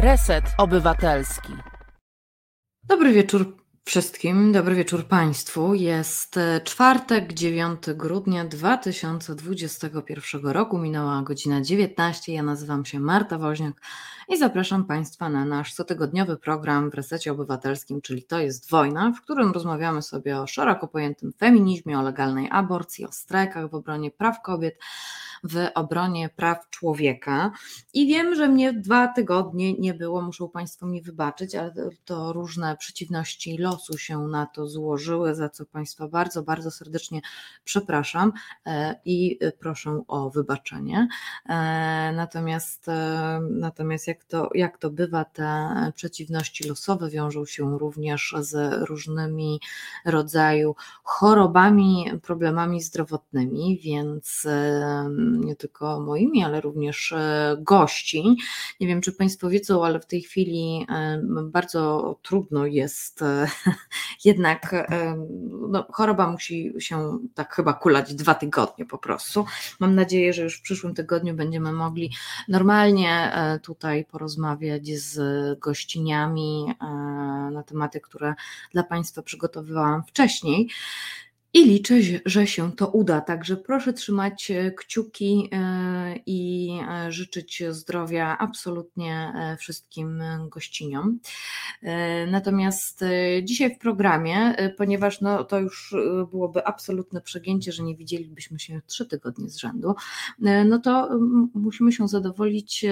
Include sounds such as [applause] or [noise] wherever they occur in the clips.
Reset Obywatelski. Dobry wieczór wszystkim, dobry wieczór Państwu. Jest e, czwartek, 9 grudnia 2021 roku. Minęła godzina 19. Ja nazywam się Marta Woźniak i zapraszam Państwa na nasz cotygodniowy program w Resecie Obywatelskim, czyli To jest wojna, w którym rozmawiamy sobie o szeroko pojętym feminizmie, o legalnej aborcji, o strajkach w obronie praw kobiet w obronie praw człowieka. I wiem, że mnie dwa tygodnie nie było, muszą Państwo mi wybaczyć, ale to różne przeciwności losu się na to złożyły, za co Państwa bardzo, bardzo serdecznie przepraszam e, i proszę o wybaczenie. E, natomiast, e, natomiast jak, to, jak to bywa, te przeciwności losowe wiążą się również z różnymi rodzaju chorobami, problemami zdrowotnymi, więc nie tylko moimi, ale również e, gości. Nie wiem, czy Państwo wiedzą, ale w tej chwili e, bardzo trudno jest e, [laughs] jednak, no, choroba musi się tak chyba kulać dwa tygodnie po prostu. Mam nadzieję, że już w przyszłym tygodniu będziemy mogli normalnie tutaj porozmawiać z gościniami na tematy, które dla Państwa przygotowywałam wcześniej. I liczę, że się to uda. Także proszę trzymać e, kciuki e, i e, życzyć zdrowia absolutnie wszystkim gościniom. Natomiast dzisiaj w programie, ponieważ no, to już byłoby absolutne przegięcie, że nie widzielibyśmy się trzy tygodnie z rzędu, no to musimy się zadowolić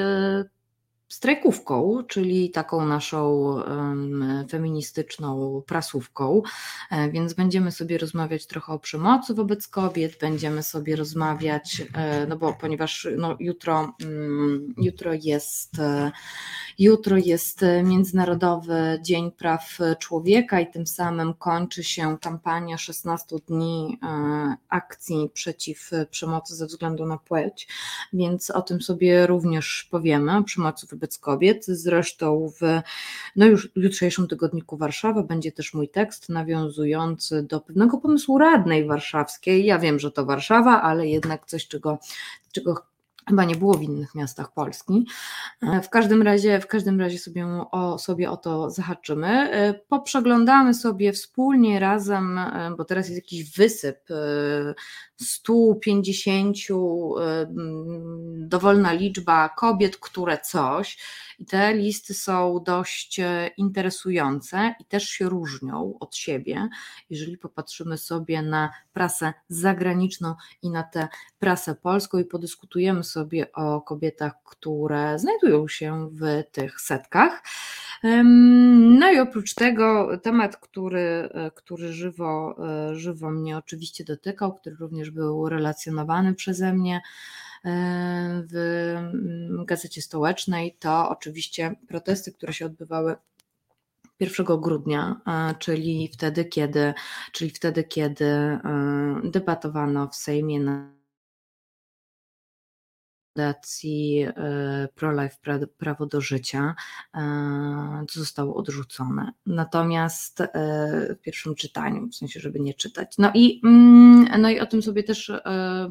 strajkówką, czyli taką naszą feministyczną prasówką, e, więc będziemy sobie rozmawiać trochę o przemocy wobec kobiet, będziemy sobie rozmawiać, e, no bo ponieważ no, jutro, mm, jutro jest e, jutro jest Międzynarodowy Dzień Praw Człowieka i tym samym kończy się kampania 16 dni akcji przeciw przemocy ze względu na płeć, więc o tym sobie również powiemy, o przemocy wobec kobiet. Zresztą w no już jutrzejszym tygodniku Warszawa będzie też mój tekst nawiązujący do pewnego pomysłu radnej warszawskiej. Ja wiem, że to Warszawa, ale jednak coś, czego, czego Chyba nie było w innych miastach Polski. W każdym razie, w każdym razie sobie o, sobie o to zahaczymy. Poprzeglądamy sobie wspólnie razem, bo teraz jest jakiś wysyp 150 dowolna liczba kobiet, które coś. I te listy są dość e, interesujące i też się różnią od siebie. Jeżeli popatrzymy sobie na prasę zagraniczną i na tę prasę polską i podyskutujemy sobie o kobietach, które znajdują się w tych setkach. No i oprócz tego temat, który, e, który żywo, e, żywo mnie oczywiście dotykał, który również był relacjonowany przeze mnie, w mm, Gazecie Stołecznej, to oczywiście protesty, które się odbywały 1 grudnia, czyli wtedy, kiedy, czyli wtedy, kiedy e, debatowano w Sejmie na Fundacji e, ProLife Prawo do Życia e, zostało odrzucone. Natomiast e, w pierwszym czytaniu, w sensie, żeby nie czytać. No i, mm, no i o tym sobie też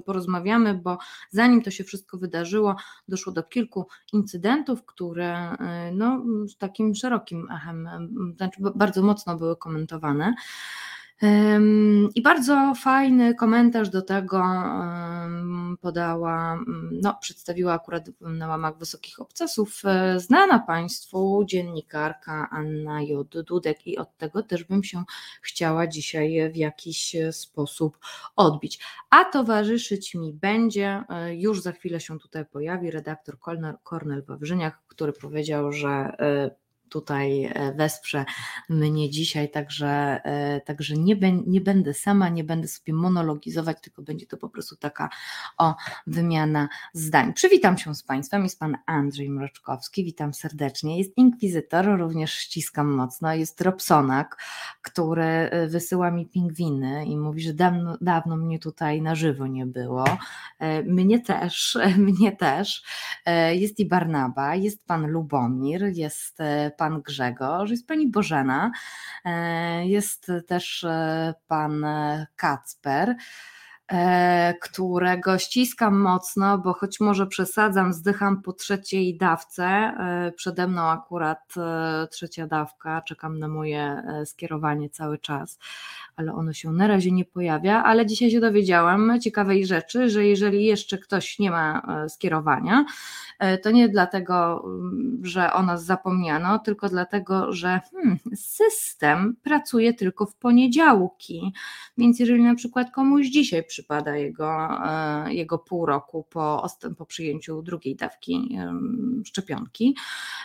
porozmawiamy, bo zanim to się wszystko wydarzyło, doszło do kilku incydentów, które no, z takim szerokim echem, znaczy bardzo mocno były komentowane. I bardzo fajny komentarz do tego podała, no, przedstawiła akurat na łamach Wysokich Obcasów e, znana Państwu dziennikarka Anna J. Dudek i od tego też bym się chciała dzisiaj w jakiś sposób odbić. A towarzyszyć mi będzie, e, już za chwilę się tutaj pojawi redaktor Kornel Wawrzyniak, który powiedział, że e, tutaj e, wesprze mnie dzisiaj, także, e, także nie, nie będę sama, nie będę sobie monologizować, tylko będzie to po prostu taka o wymiana zdań. Przywitam się z Państwem, jest Pan Andrzej Mroczkowski, witam serdecznie, jest inkwizytor, również ściskam mocno, jest Robsonak, który e, wysyła mi pingwiny i mówi, że dawno, dawno mnie tutaj na żywo nie było, mnie też, [laughs] mnie też, jest i Barnaba, jest Pan Lubomir, jest pan Grzegorz, jest pani Bożena, e, jest też e, pan Kacper. E, którego ściskam mocno, bo choć może przesadzam, zdycham po trzeciej dawce. E, przede mną akurat e, trzecia dawka, czekam na moje skierowanie cały czas, ale ono się na razie nie pojawia. Ale dzisiaj się dowiedziałam ciekawej rzeczy, że jeżeli jeszcze ktoś nie ma skierowania, to nie dlatego, mm, że o nas zapomniano, tylko dlatego, że hmm, system pracuje tylko w poniedziałki. Więc jeżeli na przykład komuś dzisiaj przypada jego, e, jego pół roku po, po przyjęciu drugiej dawki szczepionki,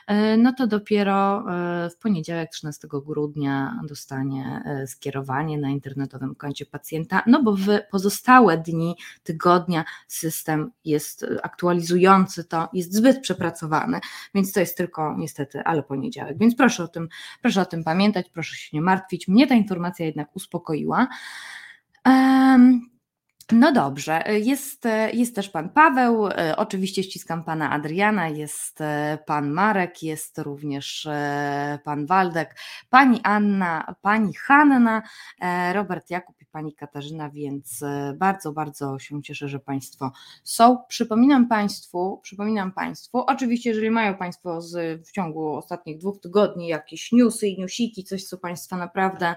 e, no to dopiero e, w poniedziałek 13 grudnia dostanie skierowanie na internetowym koncie pacjenta, no bo w pozostałe dni tygodnia system jest aktualizujący to, jest zbyt przepracowany, więc to jest tylko niestety, ale poniedziałek. Więc proszę o tym, proszę o tym pamiętać, proszę się nie martwić. Mnie ta informacja jednak uspokoiła. No dobrze, jest, jest też pan Paweł, oczywiście ściskam pana Adriana, jest pan Marek, jest również pan Waldek, pani Anna, pani Hanna, Robert Jakub i pani Katarzyna, więc bardzo, bardzo się cieszę, że państwo są. Przypominam państwu, przypominam państwu, oczywiście jeżeli mają państwo z, w ciągu ostatnich dwóch tygodni jakieś newsy i newsiki, coś co państwa naprawdę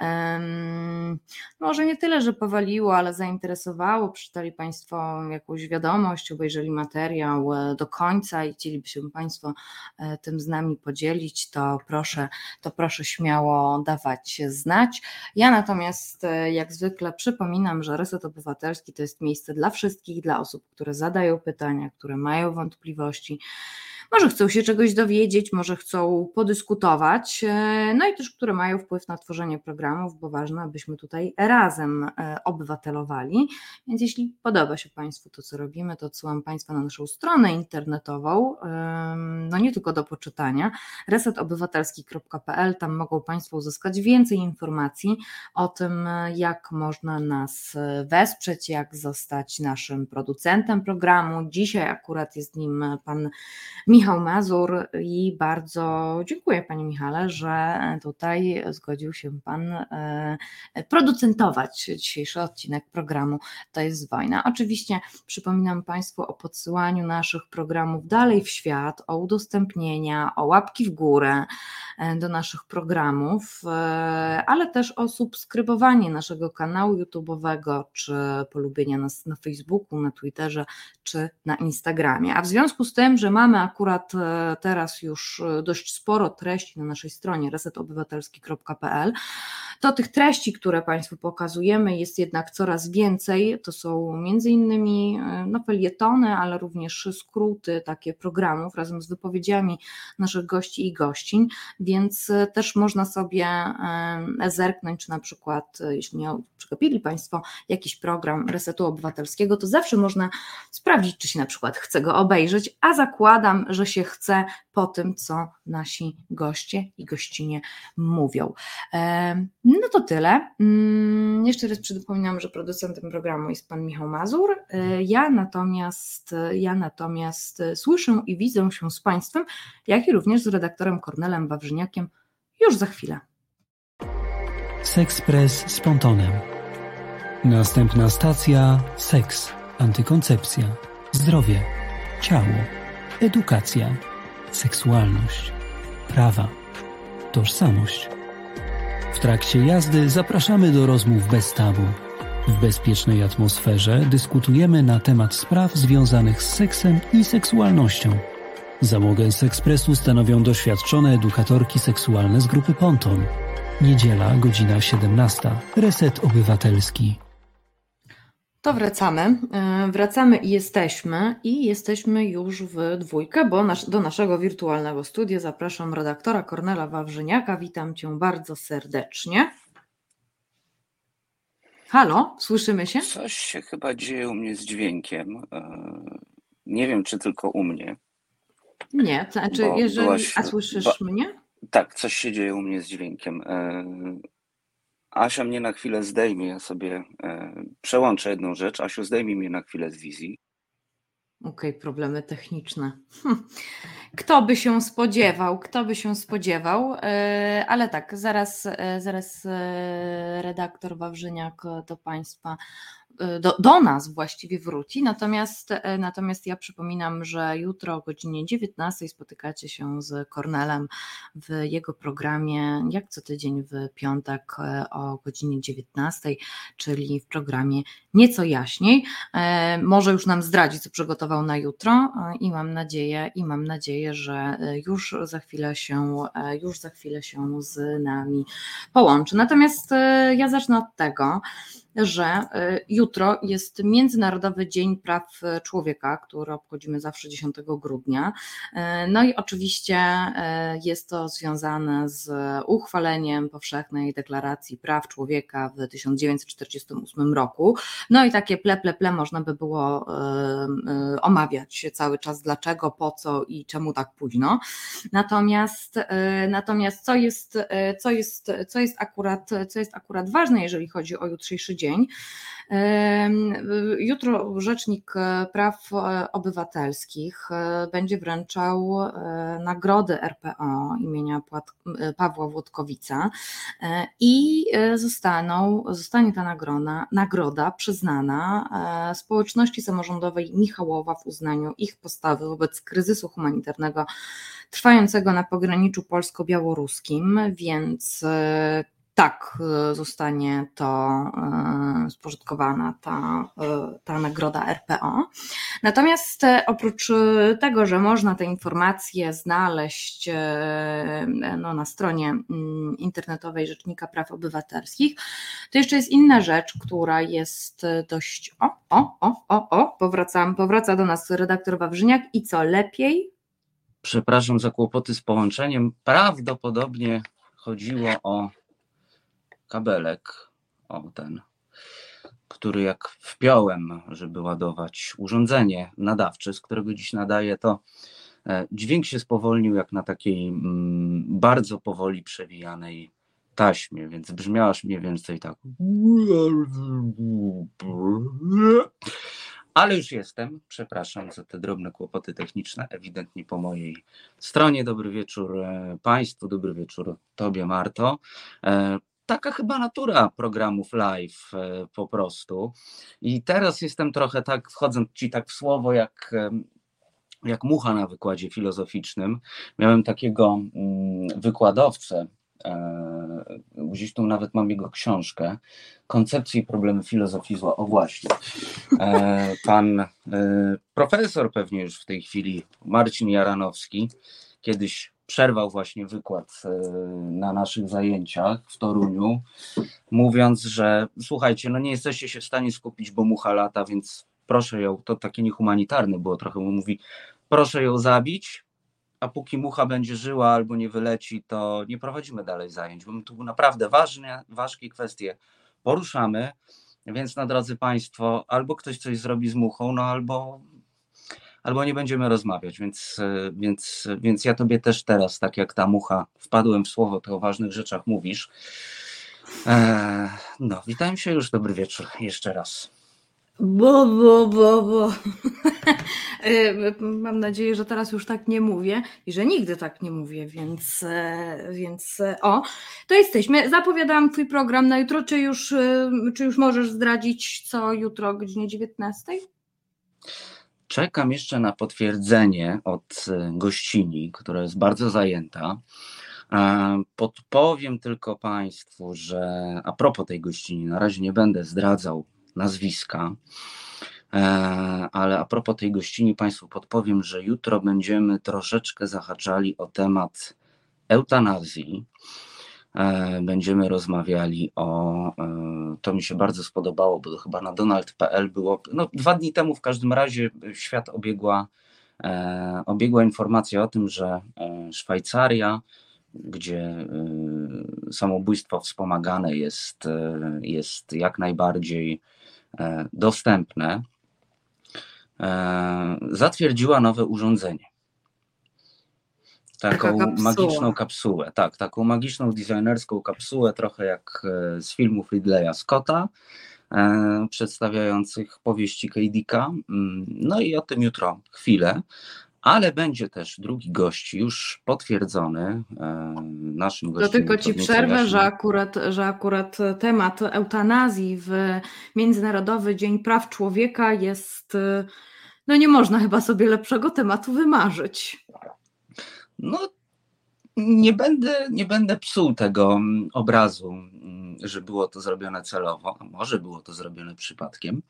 um, może nie tyle, że powaliło, ale zainteresowało, zainteresowało, przeczytali Państwo jakąś wiadomość, obejrzeli materiał e, do końca i chcieliby się Państwo e, tym z nami podzielić, to proszę, to proszę śmiało dawać znać. Ja natomiast e, jak zwykle przypominam, że Reset Obywatelski to jest miejsce dla wszystkich, dla osób, które zadają pytania, które mają wątpliwości może chcą się czegoś dowiedzieć, może chcą podyskutować, e, no i też, które mają wpływ na tworzenie programów, bo ważne, abyśmy tutaj razem e, obywatelowali. Więc jeśli podoba się Państwu to, co robimy, to odsyłam Państwa na naszą stronę internetową, no nie tylko do poczytania, resetobywatelski.pl, tam mogą Państwo uzyskać więcej informacji o tym, jak można nas wesprzeć, jak zostać naszym producentem programu. Dzisiaj akurat jest nim pan Michał Michał Mazur i bardzo dziękuję Panie Michale, że tutaj zgodził się Pan e, producentować dzisiejszy odcinek programu To jest wojna. Oczywiście przypominam Państwu o podsyłaniu naszych programów dalej w świat, o udostępnienia, o łapki w górę e, do naszych programów, e, ale też o subskrybowanie naszego kanału YouTube'owego, czy polubienia nas na Facebooku, na Twitterze, czy na Instagramie. A w związku z tym, że mamy akurat akurat e, teraz już e, dość sporo treści na naszej stronie resetobywatelski.pl, to tych treści, które Państwu pokazujemy, jest jednak coraz więcej. To są między innymi e, no, felietony, ale również skróty takie programów razem z wypowiedziami naszych gości i gościń, więc też można sobie zerknąć, czy na przykład, jeśli nie przegapili Państwo jakiś program Resetu Obywatelskiego, to zawsze można sprawdzić, czy się na przykład chce go obejrzeć, a zakładam, że że się chce po tym, co nasi goście i gościnie mówią. No to tyle. Mm, jeszcze raz przypominam, że producentem programu jest pan Michał Mazur. E, ja natomiast, ja natomiast słyszę i widzę się z Państwem, jak i również z redaktorem Kornelem Wawrzyniakiem już za chwilę. Sexpress z Pontonem. Następna stacja seks, antykoncepcja, zdrowie, ciało edukacja, seksualność, prawa, tożsamość. W trakcie jazdy zapraszamy do rozmów bez tabu. W bezpiecznej atmosferze dyskutujemy na temat spraw związanych z seksem i seksualnością. Załogę z ekspresu stanowią doświadczone edukatorki seksualne z grupy Ponton. Niedziela, godzina 17. Reset Obywatelski. To wracamy. E, wracamy i jesteśmy. I jesteśmy już w dwójkę, bo do naszego wirtualnego studia zapraszam redaktora Kornela Wawrzyniaka. Witam cię bardzo serdecznie. Halo, słyszymy się? Coś się chyba dzieje u mnie z dźwiękiem. E, nie wiem, czy tylko u mnie. Nie, to znaczy, jeżeli. Byłaś, a słyszysz bo, mnie? Tak, coś się dzieje u mnie z dźwiękiem. Asia mnie na chwilę zdejmie, ja sobie e, przełączę jedną rzecz. Asiu, zdejmij mnie na chwilę z wizji. Okej, okay, problemy techniczne. [laughs] Kto by się spodziewał, kto by się spodziewał, e, ale tak, zaraz, e, zaraz redaktor Wawrzyniak do Państwa do, do nas właściwie wróci. Natomiast, natomiast ja przypominam, że jutro o godzinie 19 spotykacie się z Kornelem w jego programie, jak co tydzień w piątek o godzinie 19, czyli w programie Nieco Jaśniej. Może już nam zdradzi, co przygotował na jutro i mam nadzieję, i mam nadzieję, że już za chwilę się, już za chwilę się z nami połączy. Natomiast ja zacznę od tego, że y, jutro jest Międzynarodowy Dzień Praw Człowieka, który obchodzimy zawsze 10 grudnia. Y, no i oczywiście jest to związane z uchwaleniem Powszechnej Deklaracji Praw Człowieka w 1948 roku. No i takie ple, ple, ple można by było omawiać cały czas, dlaczego, po co i czemu tak późno. Natomiast, natomiast co jest, co jest, co jest akurat, co jest akurat ważne, jeżeli chodzi o jutrzejszy dzień. Jutro Rzecznik Praw Obywatelskich e, będzie wręczał e, nagrody RPO imienia Pawła Włodkowica e, i zostaną, zostanie ta nagroda, nagroda przyznana społeczności samorządowej Michałowa w uznaniu ich postawy wobec kryzysu humanitarnego trwającego na pograniczu polsko-białoruskim, więc tak e, zostanie to e, spożytkowana ta, e, ta nagroda RPO. Natomiast oprócz tego, że można te informacje znaleźć no, na stronie mm, internetowej Rzecznika Praw Obywatelskich, to jeszcze jest inna rzecz, która jest dość. O, o, o, o, o, powracam, powraca do nas redaktor Wawrzyniak i co lepiej? Przepraszam za kłopoty z połączeniem. Prawdopodobnie chodziło o kabelek, o ten, który jak wpiąłem, żeby ładować urządzenie nadawcze, z którego dziś nadaję, to e, dźwięk się spowolnił jak na takiej mm, bardzo powoli przewijanej taśmie, więc brzmiałaś mniej więcej tak. Ale już jestem. Przepraszam za te drobne kłopoty techniczne, ewidentnie po mojej stronie. Dobry wieczór e, Państwu, dobry wieczór Tobie, Marto. Taka chyba natura programów live e, po prostu. I teraz jestem trochę tak, wchodząc ci tak w słowo, jak, jak mucha na wykładzie filozoficznym. Miałem takiego mm, wykładowcę, e, gdzieś tu nawet mam jego książkę, Koncepcje i problemy filozofii zła. O właśnie. E, pan profesor pewnie już w tej chwili, Marcin Jaranowski, kiedyś przerwał właśnie wykład e, na naszych zajęciach w Toruniu, mówiąc, że słuchajcie, no nie jesteście się w stanie skupić, bo mucha lata, więc proszę ją, to takie niehumanitarne było trochę, mówi, proszę ją zabić, a póki mucha będzie żyła albo nie wyleci, to nie prowadzimy dalej zajęć, bo my tu naprawdę ważne, ważkie kwestie poruszamy, więc na drodzy Państwo, albo ktoś coś zrobi z muchą, no albo albo nie będziemy rozmawiać, więc, e, więc, więc ja tobie też teraz, tak jak ta mucha, wpadłem w słowo, to o ważnych rzeczach mówisz. Eee, no, witam się już, dobry wieczór jeszcze raz. Bo, bo, bo, bo. [laughs] E, mam nadzieję, że teraz już tak nie mówię i że nigdy tak nie mówię, więc, e, więc o, to jesteśmy. Zapowiadałam Twój program na jutro. Czy już, czy już możesz zdradzić, co jutro o godzinie 19? Czekam jeszcze na potwierdzenie od e, gościni, która jest bardzo zajęta. E, podpowiem tylko Państwu, że a propos tej gościni, na razie nie będę zdradzał nazwiska, e, ale a propos tej gościni Państwu podpowiem, że jutro będziemy troszeczkę zahaczali o temat eutanazji. E, będziemy rozmawiali o. E, to mi się bardzo spodobało, bo to chyba na Donald.pl było. No, dwa dni temu w każdym razie świat obiegła, e, obiegła informacja o tym, że Szwajcaria, gdzie samobójstwo wspomagane jest, jest jak najbardziej dostępne, zatwierdziła nowe urządzenie taką magiczną kapsułę. Tak, taką magiczną designerską kapsułę, trochę jak e, z filmów Ridleya Scotta, e, przedstawiających powieści K. Mm, no i o tym jutro chwilę. ale będzie też drugi gość już potwierdzony. E, naszym To gościem. tylko jest ci przerwę, że akurat, że akurat temat eutanazji w Międzynarodowy Dzień Praw Człowieka jest, y, no nie można chyba sobie lepszego tematu wymarzyć. No, nie będę, nie będę psuł tego mm, obrazu, mm, że było to zrobione celowo, a może było to zrobione przypadkiem.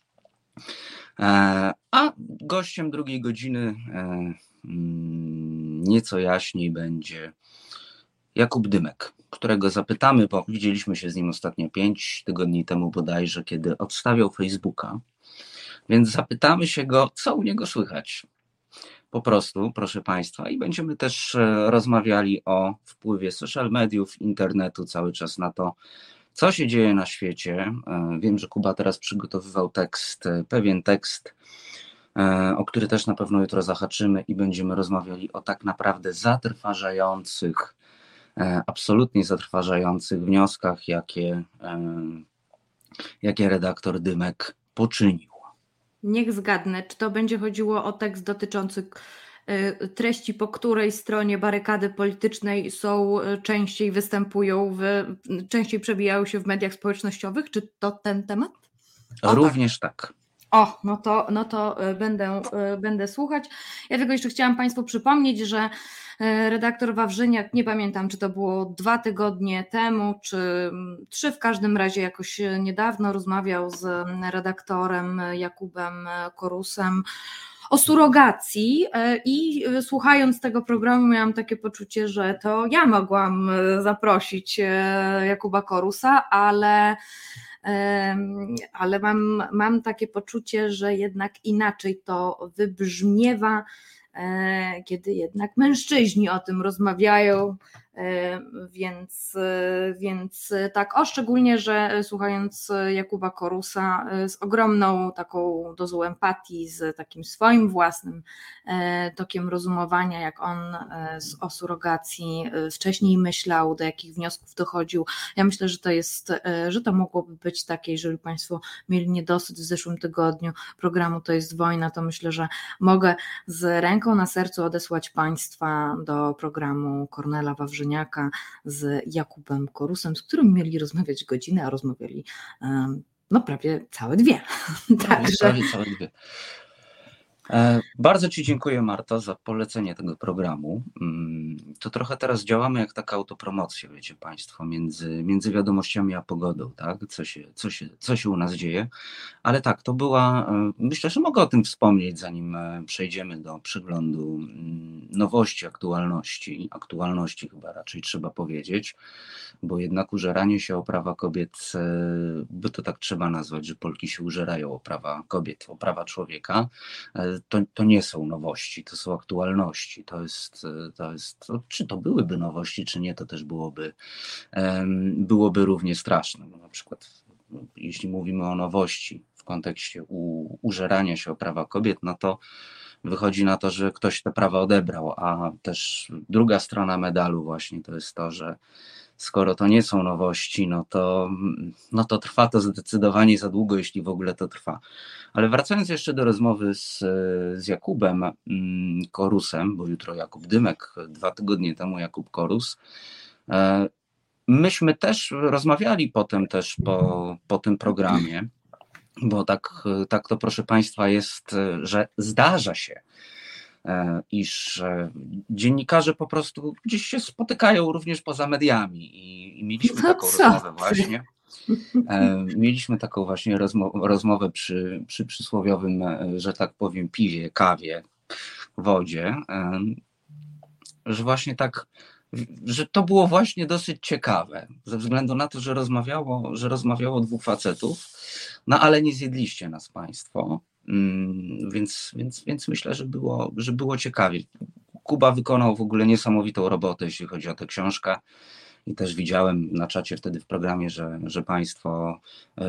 E, A gościem drugiej godziny e, mm, nieco jaśniej będzie Jakub Dymek, którego zapytamy, bo widzieliśmy się z nim ostatnio pięć tygodni temu bodajże, kiedy odstawiał Facebooka. Więc zapytamy się go, co u niego słychać. Po prostu, proszę Państwa, i będziemy też e, rozmawiali o wpływie social mediów, internetu cały czas na to, co się dzieje na świecie. E, Wiem, że Kuba teraz przygotowywał tekst, e, pewien tekst, o który też na pewno jutro zahaczymy i będziemy rozmawiali o tak naprawdę zatrważających, absolutnie zatrważających wnioskach, jakie, jakie redaktor Dymek poczynił. Niech zgadnę, czy to będzie chodziło o tekst dotyczący y, treści, po której stronie barykady politycznej są y, częściej występują, w, częściej przebijają się w mediach społecznościowych? Czy to ten temat? O, tak. Również tak. O, no to, no to y, będę, y, będę słuchać. Ja tylko jeszcze chciałam Państwu przypomnieć, że y, redaktor Wawrzyniak, nie pamiętam, czy to było dwa tygodnie temu, czy mm, trzy, w każdym razie jakoś niedawno rozmawiał z mm, redaktorem Jakubem Korusem o surogacji i słuchając tego programu miałam takie poczucie, że to ja mogłam zaprosić Jakuba Korusa, ale ale mam, mam takie poczucie, że jednak inaczej to wybrzmiewa, e, kiedy jednak mężczyźni o tym rozmawiają, więc, e, więc tak, o szczególnie, że słuchając Jakuba Korusa e, z ogromną taką dozą empatii, z takim swoim własnym e, tokiem rozumowania, jak on e, z- o surogacji e, wcześniej myślał, do jakich wniosków dochodził, ja myślę, że to jest, e, że to mogłoby być takie, jeżeli Państwo mieli niedosyt w zeszłym tygodniu programu To jest wojna, to myślę, że mogę z ręką na sercu odesłać Państwa do programu Kornela Wawrzyniaka z Jakubem Korusem, z którym mieli rozmawiać godzinę, a rozmawiali no prawie całe dwie. [laughs] Także Prawie całe dwie. E, Bardzo Ci dziękuję, Marta, za polecenie tego programu. Mm, To trochę teraz działamy jak taka autopromocja, wiecie Państwo, między, między wiadomościami a pogodą, tak? Co się, co, się, co się u nas dzieje. Ale tak, to była. e, Myślę, że mogę o tym wspomnieć, zanim e, przejdziemy do przeglądu mm, nowości, aktualności. Aktualności chyba raczej trzeba powiedzieć, bo jednak użeranie się o prawa kobiet, by to tak trzeba nazwać, że Polki się użerają o prawa kobiet, o prawa człowieka to, to nie są nowości, to są aktualności. To jest, to jest to, czy to byłyby nowości, czy nie, to też byłoby, byłoby równie straszne. Na przykład, jeśli mówimy o nowości w kontekście u, użerania się o prawa kobiet, no to wychodzi na to, że ktoś te prawa odebrał, a też druga strona medalu właśnie to jest to, że skoro to nie są nowości, no to, no to trwa to zdecydowanie za długo, jeśli w ogóle to trwa. Ale wracając jeszcze do rozmowy z, z Jakubem mm, Korusem, bo jutro Jakub Dymek, dwa tygodnie temu Jakub Korus, e, myśmy też rozmawiali potem też po, po tym programie, bo tak, tak to proszę Państwa jest, że zdarza się, iż e, dziennikarze po prostu gdzieś się spotykają również poza mediami i, i mieliśmy No taką rozmowę właśnie. E, Mieliśmy taką właśnie rozmo- rozmowę przy, przy przysłowiowym, e, że tak powiem, piwie, kawie, wodzie, e, że właśnie tak, że to było właśnie dosyć ciekawe, ze względu na to, że rozmawiało, że rozmawiało dwóch facetów, no ale nie zjedliście nas Państwo, więc, więc, więc myślę, że było, że było ciekawie. Kuba wykonał w ogóle niesamowitą robotę, jeśli chodzi o tę książkę. I też widziałem na czacie wtedy w programie, że, że Państwo y,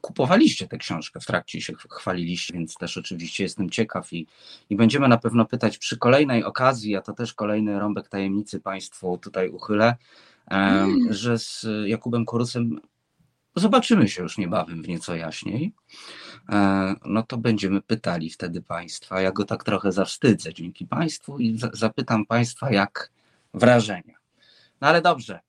kupowaliście tę książkę w trakcie się ch- chwaliliście, więc też oczywiście jestem ciekaw i, i będziemy na pewno pytać przy kolejnej okazji, a to też kolejny rąbek tajemnicy Państwu tutaj uchylę, em, że z Jakubem Korusem zobaczymy się już niebawem w nieco jaśniej, e, no to będziemy pytali wtedy Państwa. Ja go tak trochę zawstydzę dzięki Państwu i zapytam Państwa, jak wrażenia. No ale dobrze,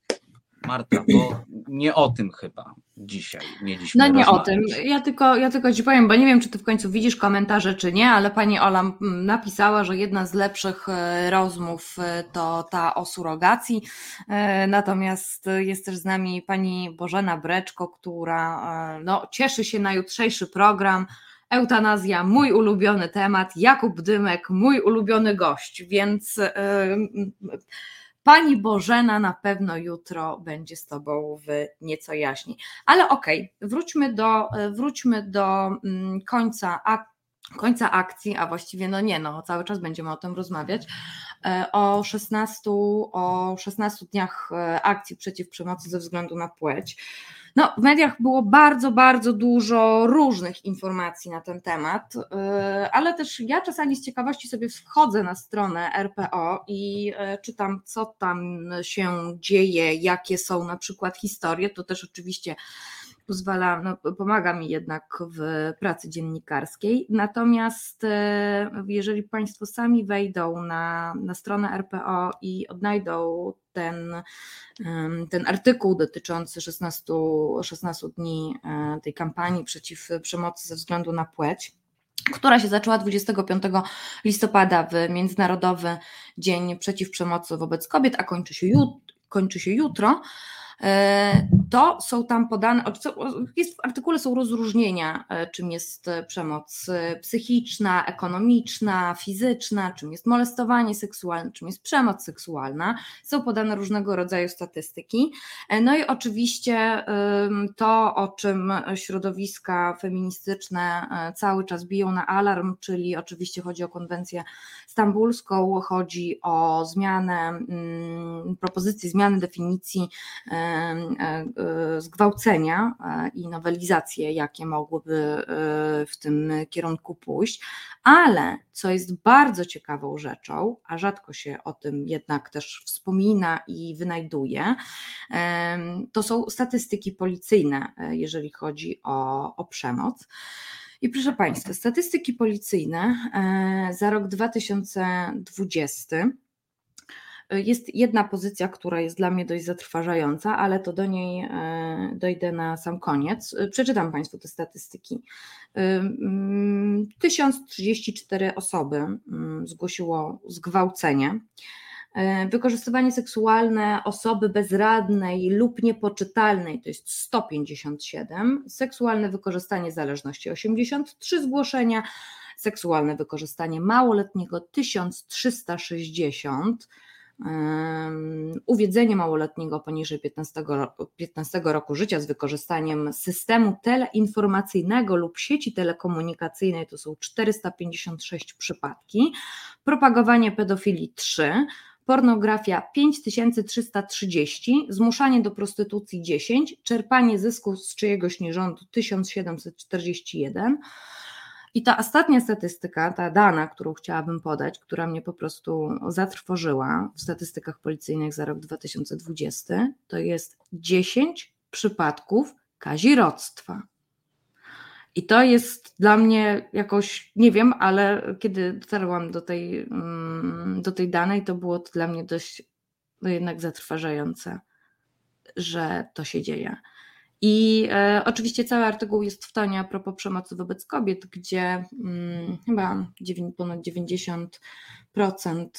Marta, bo nie o tym chyba dzisiaj mieliśmy No nie rozmawiać. o tym. Ja tylko, ja tylko Ci powiem, bo nie wiem, czy Ty w końcu widzisz komentarze, czy nie, ale Pani Ola napisała, że jedna z lepszych e, rozmów e, to ta o surogacji. E, Natomiast jest też z nami Pani Bożena Breczko, która no, cieszy się na jutrzejszy program. Eutanazja, mój ulubiony temat, Jakub Dymek, mój ulubiony gość, więc yy, Pani Bożena na pewno jutro będzie z Tobą w nieco jaśniej. Ale okej, okay, wróćmy do, wróćmy do mm, końca, a, końca akcji, a właściwie no nie, no cały czas będziemy o tym rozmawiać, e, o 16, o 16 dniach e, akcji przeciw przemocy ze względu na płeć. No, w mediach było bardzo, bardzo dużo różnych informacji na ten temat, y, ale też ja czasami z ciekawości sobie wchodzę na stronę RPO i y, czytam, co tam się dzieje, jakie są na przykład historie. To też oczywiście pozwala, no, pomaga mi jednak w pracy dziennikarskiej. Natomiast e, jeżeli Państwo sami wejdą na, na stronę RPO i odnajdą ten, ten artykuł dotyczący 16, 16 dni e, tej kampanii przeciw przemocy ze względu na płeć, która się zaczęła 25 listopada w Międzynarodowy Dzień Przeciw Przemocy wobec Kobiet, a kończy się, jut, kończy się jutro. E, to są tam podane, jest w artykule są rozróżnienia, e, czym jest e, przemoc psychiczna, ekonomiczna, fizyczna, czym jest molestowanie seksualne, czym jest przemoc seksualna. Są podane różnego rodzaju statystyki. No i oczywiście to, o czym środowiska feministyczne cały czas biją na alarm, czyli oczywiście chodzi o konwencję stambulską, chodzi o zmianę, mm, propozycję zmiany definicji zgwałcenia e, i nowelizacje, jakie mogłyby e, w tym kierunku pójść, ale co jest bardzo ciekawą rzeczą, a rzadko się o tym jednak też wspomina i wynajduje, to są statystyki policyjne, jeżeli chodzi o, o przemoc. I proszę Państwa, statystyki policyjne za rok 2020 jest jedna pozycja, która jest dla mnie dość zatrważająca, ale to do niej e, dojdę na sam koniec. Przeczytam Państwu te statystyki. 1034 mm, osoby mm, zgłosiło zgwałcenie. E, wykorzystywanie seksualne osoby bezradnej lub niepoczytalnej to jest 157, seksualne wykorzystanie zależności 83 zgłoszenia, seksualne wykorzystanie małoletniego 1360, uwiedzenie małoletniego poniżej 15 roku, 15 roku życia z wykorzystaniem systemu teleinformacyjnego lub sieci telekomunikacyjnej to są 456 przypadki, propagowanie pedofilii 3, pornografia 5330, zmuszanie do prostytucji 10, czerpanie zysków z czyjegoś nierządu 1741, i ta ostatnia statystyka, ta dana, którą chciałabym podać, która mnie po prostu zatrwożyła w statystykach policyjnych za rok 2020, to jest 10 przypadków kazirodztwa. I to jest dla mnie jakoś, nie wiem, ale kiedy dotarłam do tej, mm, do tej danej, to było to dla mnie dość no jednak zatrważające, że to się dzieje. I e, oczywiście cały artykuł jest w tonie a propos przemocy wobec kobiet, gdzie hmm, chyba 9, ponad 90%,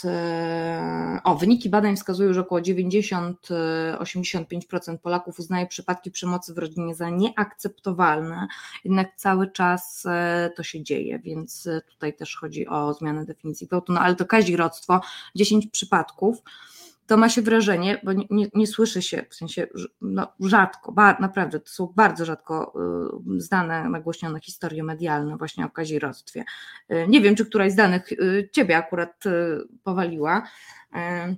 e, o wyniki badań wskazują, że około 90-85% Polaków uznaje przypadki przemocy w rodzinie za nieakceptowalne, jednak cały czas e, to się dzieje, więc tutaj też chodzi o zmianę definicji gwałtu, no ale to kazirodztwo, 10 przypadków, to ma się wrażenie, bo nie, nie, nie słyszy się, w sensie no, rzadko, naprawdę to są bardzo rzadko y, znane, nagłośnione historie medialne właśnie o kazirodztwie. Y, nie wiem, czy któraś z danych y, Ciebie akurat y, powaliła, y,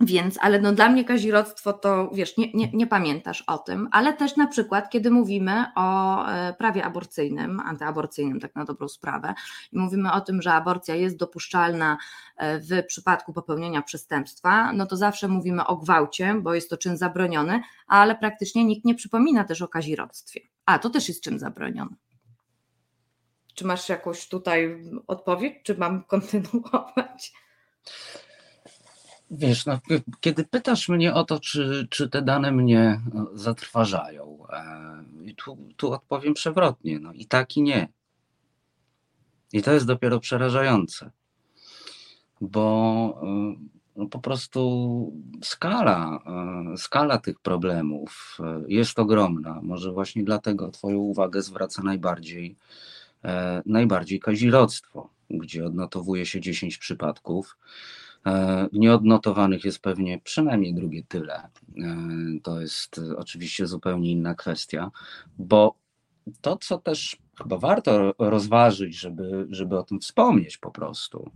Więc, ale no dla mnie kazirodztwo to, wiesz, nie, nie, nie, pamiętasz o tym, ale też na przykład, kiedy mówimy o e, prawie aborcyjnym, antyaborcyjnym, tak na dobrą sprawę, i mówimy o tym, że aborcja jest dopuszczalna e, w przypadku popełnienia przestępstwa, no to zawsze mówimy o gwałcie, bo jest to czyn zabroniony, ale praktycznie nikt nie przypomina też o kazirodztwie. A, to też jest czyn zabroniony. Czy masz jakąś tutaj odpowiedź, czy mam kontynuować? Wiesz, no, kiedy pytasz mnie o to, czy, czy te dane mnie no, zatrważają, e, tu, tu odpowiem przewrotnie, no i tak i nie. I to jest dopiero przerażające, bo e, no, po prostu skala, e, skala tych problemów jest ogromna. Może właśnie dlatego Twoją uwagę zwraca najbardziej, najbardziej kazirodztwo, gdzie odnotowuje się 10 przypadków E, nieodnotowanych jest pewnie przynajmniej drugie tyle. E, to jest oczywiście zupełnie inna kwestia, bo to, co też chyba warto rozważyć, żeby, żeby o tym wspomnieć po prostu,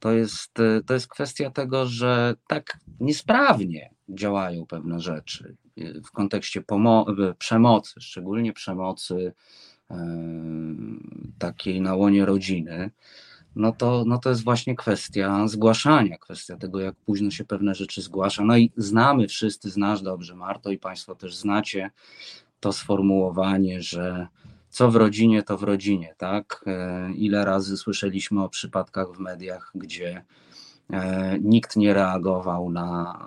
to jest, to jest kwestia tego, że tak niesprawnie działają pewne rzeczy w kontekście przemocy, szczególnie przemocy e, takiej na łonie rodziny no to, no to jest właśnie kwestia zgłaszania, kwestia tego, jak późno się pewne rzeczy zgłasza. No i znamy wszyscy, znasz dobrze, Marto, i Państwo też znacie to sformułowanie, że co w rodzinie, to w rodzinie, tak? E, ile razy słyszeliśmy o przypadkach w mediach, gdzie e, nikt nie reagował na,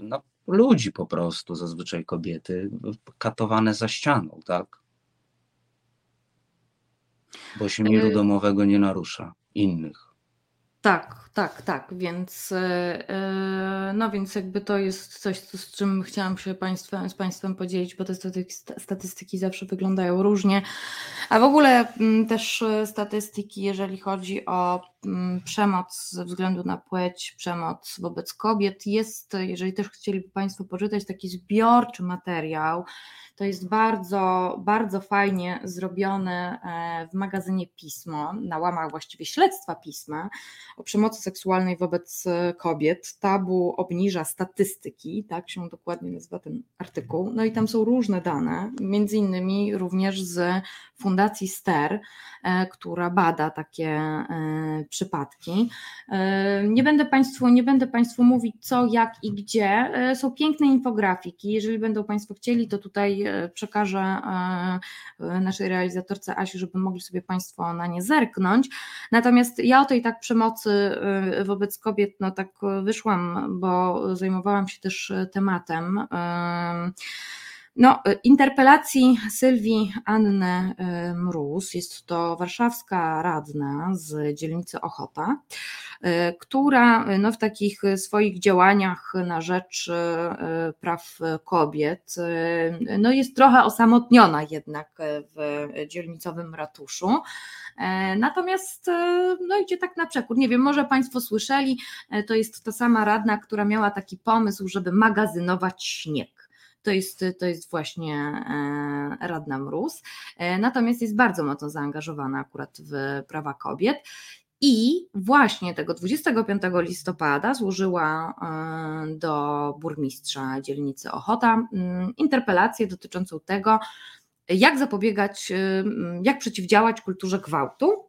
e, na ludzi po prostu, zazwyczaj kobiety, katowane za ścianą, tak? Bo się miru domowego nie narusza innych. Tak, tak, tak, więc e, e, no więc jakby to jest coś, z czym chciałam się państwem, z Państwem podzielić, bo te statystyki zawsze wyglądają różnie, a w ogóle mm, też e, statystyki, jeżeli chodzi o mm, przemoc ze względu na płeć, przemoc wobec kobiet, jest, jeżeli też chcieliby Państwo poczytać taki zbiorczy materiał, to jest bardzo, bardzo fajnie zrobione e, w magazynie Pismo, na łamach właściwie śledztwa Pisma o przemocy seksualnej wobec e, kobiet. Tabu obniża statystyki, tak się dokładnie nazywa ten artykuł. No i tam są różne dane, między innymi również z Fundacji STER, e, która bada takie przypadki. Nie będę Państwu, nie będę Państwu mówić co, jak i gdzie. Są piękne infografiki. Jeżeli będą Państwo chcieli, to tutaj przekażę e, naszej realizatorce Asi, żeby mogli sobie Państwo na nie zerknąć. Natomiast ja o tej tak przemocy e, wobec kobiet, no tak wyszłam, bo zajmowałam się też tematem. E, no, interpelacji Sylwii Anny Mróz, jest to warszawska radna z dzielnicy Ochota. Y, która y, no, w takich swoich działaniach na rzecz y, praw kobiet no, jest trochę osamotniona jednak w dzielnicowym ratuszu. Natomiast no, idzie tak na przekór. Nie wiem, może Państwo słyszeli, to jest ta sama radna, która miała taki pomysł, żeby magazynować śnieg to jest, to jest właśnie Radna Mróz. Natomiast jest bardzo mocno zaangażowana akurat w prawa kobiet. I właśnie tego 25 listopada złożyła e, do burmistrza dzielnicy Ochota interpelację dotyczącą tego, jak zapobiegać, e, jak przeciwdziałać kulturze gwałtu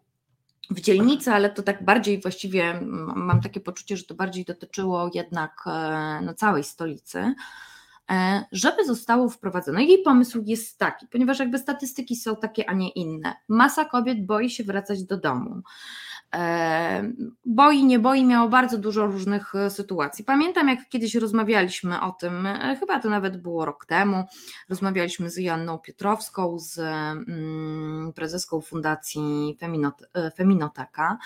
w dzielnicy, ale to tak bardziej właściwie mam takie poczucie, że to bardziej dotyczyło jednak e, no, całej stolicy żeby zostało wprowadzone. Jej pomysł jest taki, ponieważ jakby statystyki są takie, a nie inne. Masa kobiet boi się wracać do domu. Boi, nie boi, miało bardzo dużo różnych e, sytuacji. Pamiętam, jak kiedyś rozmawialiśmy o tym, e, chyba to nawet było rok temu, rozmawialiśmy z Janną Piotrowską, z mm, prezeską Fundacji e, Feminoteka.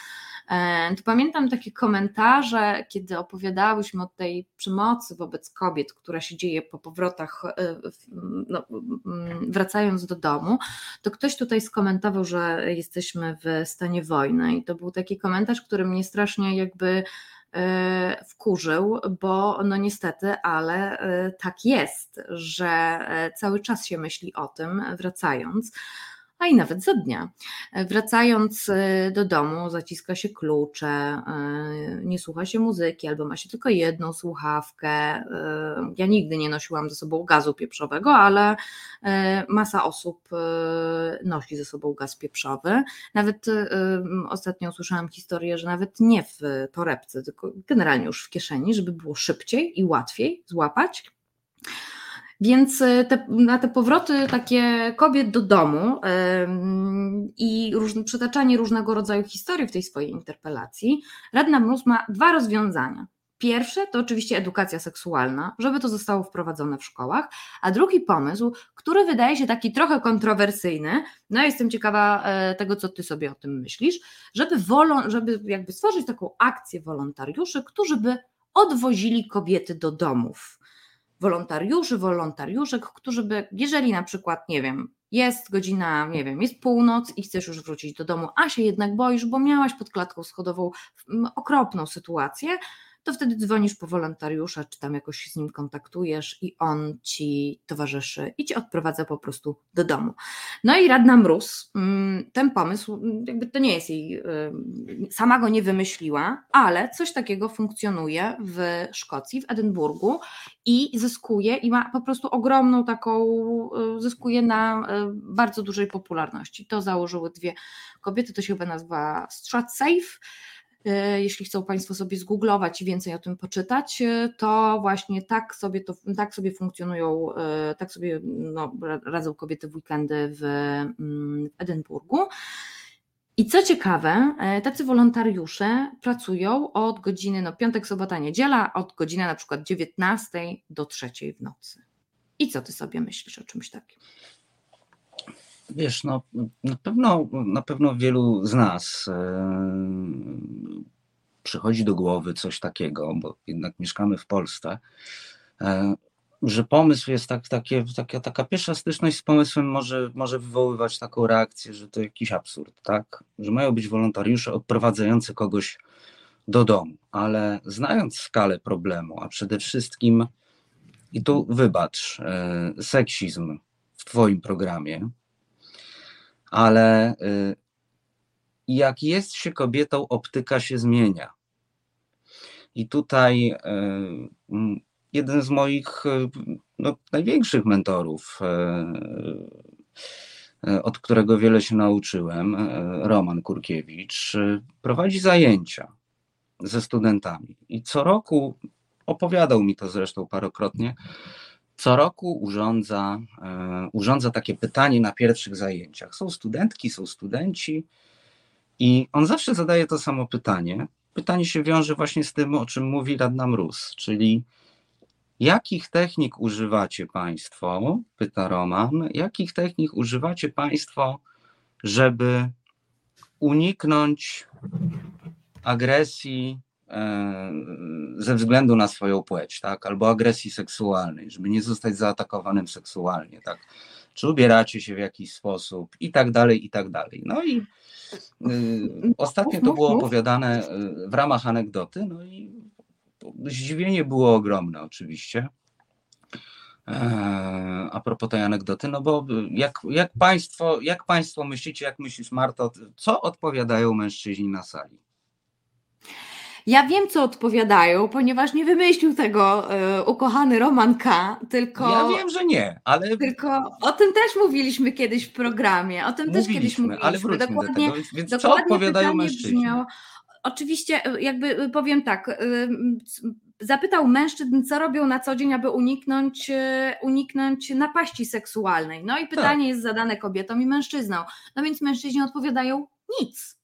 To pamiętam takie komentarze, kiedy opowiadałyśmy o tej przemocy wobec kobiet, która się dzieje po powrotach, no, wracając do domu, to ktoś tutaj skomentował, że jesteśmy w stanie wojny i to był taki komentarz, który mnie strasznie jakby e, wkurzył, bo no niestety, ale e, tak jest, że e, cały czas się myśli o tym, wracając. A i nawet za dnia. Wracając e, do domu, zaciska się klucze, e, nie słucha się muzyki, albo ma się tylko jedną słuchawkę. E, ja nigdy nie nosiłam ze sobą gazu pieprzowego, ale masa osób nosi ze sobą gaz pieprzowy. Nawet ostatnio usłyszałam historię, że nawet nie w torebce, tylko generalnie już w kieszeni, żeby było szybciej i łatwiej złapać. Więc e, te, na te powroty takie kobiet do domu i róż, przytaczanie różnego rodzaju historii w tej swojej interpelacji, Radna Mróz ma dwa rozwiązania. Pierwsze to oczywiście edukacja seksualna, żeby to zostało wprowadzone w szkołach, a drugi pomysł, który wydaje się taki trochę kontrowersyjny, no jestem ciekawa e, tego, co ty sobie o tym myślisz, żeby, wolą, żeby jakby stworzyć taką akcję wolontariuszy, którzy by odwozili kobiety do domów wolontariuszy, wolontariuszek, którzy by, jeżeli na przykład, nie wiem, jest godzina, nie wiem, jest północ i chcesz już wrócić do domu, a się jednak boisz, bo miałaś pod klatką schodową okropną sytuację, to wtedy dzwonisz po wolontariusza, czy tam jakoś się z nim kontaktujesz i on ci towarzyszy i ci odprowadza po prostu do domu. No i Radna Mróz, mm, ten pomysł, mm, jakby to nie jest jej, sama go nie wymyśliła, ale coś takiego funkcjonuje w Szkocji, w Edynburgu i zyskuje i ma po prostu ogromną taką, y, zyskuje na y, bardzo dużej popularności. To założyły dwie kobiety, to się chyba nazywa Stratsafe E, jeśli chcą Państwo sobie zgooglować i więcej o tym poczytać, e, to właśnie tak sobie, to, tak sobie funkcjonują, e, tak sobie no, radzą kobiety w weekendy w, mm, Edynburgu. I co ciekawe, tacy wolontariusze pracują od godziny, no piątek, sobota, niedziela, od godziny na przykład 19 do 3 w nocy. I co ty sobie myślisz o czymś takim? Wiesz, no, na, pewno, na pewno wielu z nas e, przychodzi do głowy coś takiego, bo jednak mieszkamy w Polsce, e, że pomysł jest tak, takie, taka, taka pierwsza styczność z pomysłem może, może wywoływać taką reakcję, że to jakiś absurd, tak? Że mają być wolontariusze odprowadzający kogoś do domu, ale znając skalę problemu, a przede wszystkim, i tu wybacz, e, seksizm w Twoim programie, ale y, jak jest się kobietą, optyka się zmienia. I tutaj y, jeden z moich y, no, największych mentorów, od którego wiele się nauczyłem, Roman Kurkiewicz, prowadzi zajęcia ze studentami. I co roku opowiadał mi to zresztą parokrotnie co roku urządza, e, urządza takie pytanie na pierwszych zajęciach. Są studentki, są studenci i on zawsze zadaje to samo pytanie. Pytanie się wiąże właśnie z tym, o czym mówi Radna Mróz, czyli jakich technik używacie Państwo, pyta Roman, jakich technik używacie Państwo, żeby uniknąć agresji ze względu na swoją płeć, tak? albo agresji seksualnej, żeby nie zostać zaatakowanym seksualnie, tak? czy ubieracie się w jakiś sposób i tak dalej, i tak dalej. No i y, ostatnio to było opowiadane y, w ramach anegdoty, no i zdziwienie było ogromne oczywiście. E, a propos tej anegdoty, no bo jak, jak, państwo, jak Państwo myślicie, jak myślisz Marto, co odpowiadają mężczyźni na sali? Ja wiem, co odpowiadają, ponieważ nie wymyślił tego y, ukochany Roman K., tylko. Ja wiem, że nie, ale. Tylko o tym też mówiliśmy kiedyś w programie. O tym mówiliśmy, też kiedyś mówiliśmy. Ale wróćmy dokładnie, do tego. Więc dokładnie co odpowiadają mężczyźni? Brzmiało, oczywiście, e, jakby e, powiem tak. Zapytał mężczyzn, co robią na co dzień, aby uniknąć, uniknąć napaści seksualnej. No i pytanie tak. jest zadane kobietom i mężczyznom. No więc mężczyźni odpowiadają nic.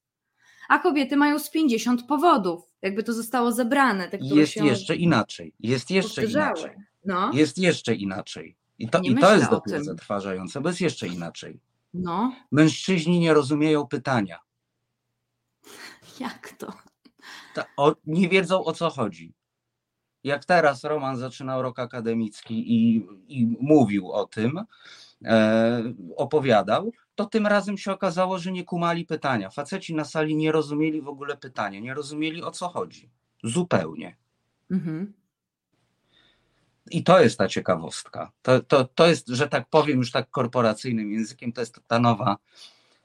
A kobiety mają z 50 powodów jakby to zostało zebrane. Te, jest jeszcze inaczej. Jest jeszcze inaczej. No. Jest jeszcze inaczej. I to, i to jest dopiero zatrważające, bo jest jeszcze inaczej. No. Mężczyźni nie rozumieją pytania. Jak to? Ta, o, nie wiedzą o co chodzi. Jak teraz Roman zaczynał rok akademicki i, i mówił o tym, e, opowiadał, to tym razem się okazało, że nie kumali pytania. Faceci na sali nie rozumieli w ogóle pytania, nie rozumieli o co chodzi. Zupełnie. Mhm. i to jest ta ciekawostka. To, to, to jest, że tak powiem, już tak korporacyjnym językiem, to jest ta nowa.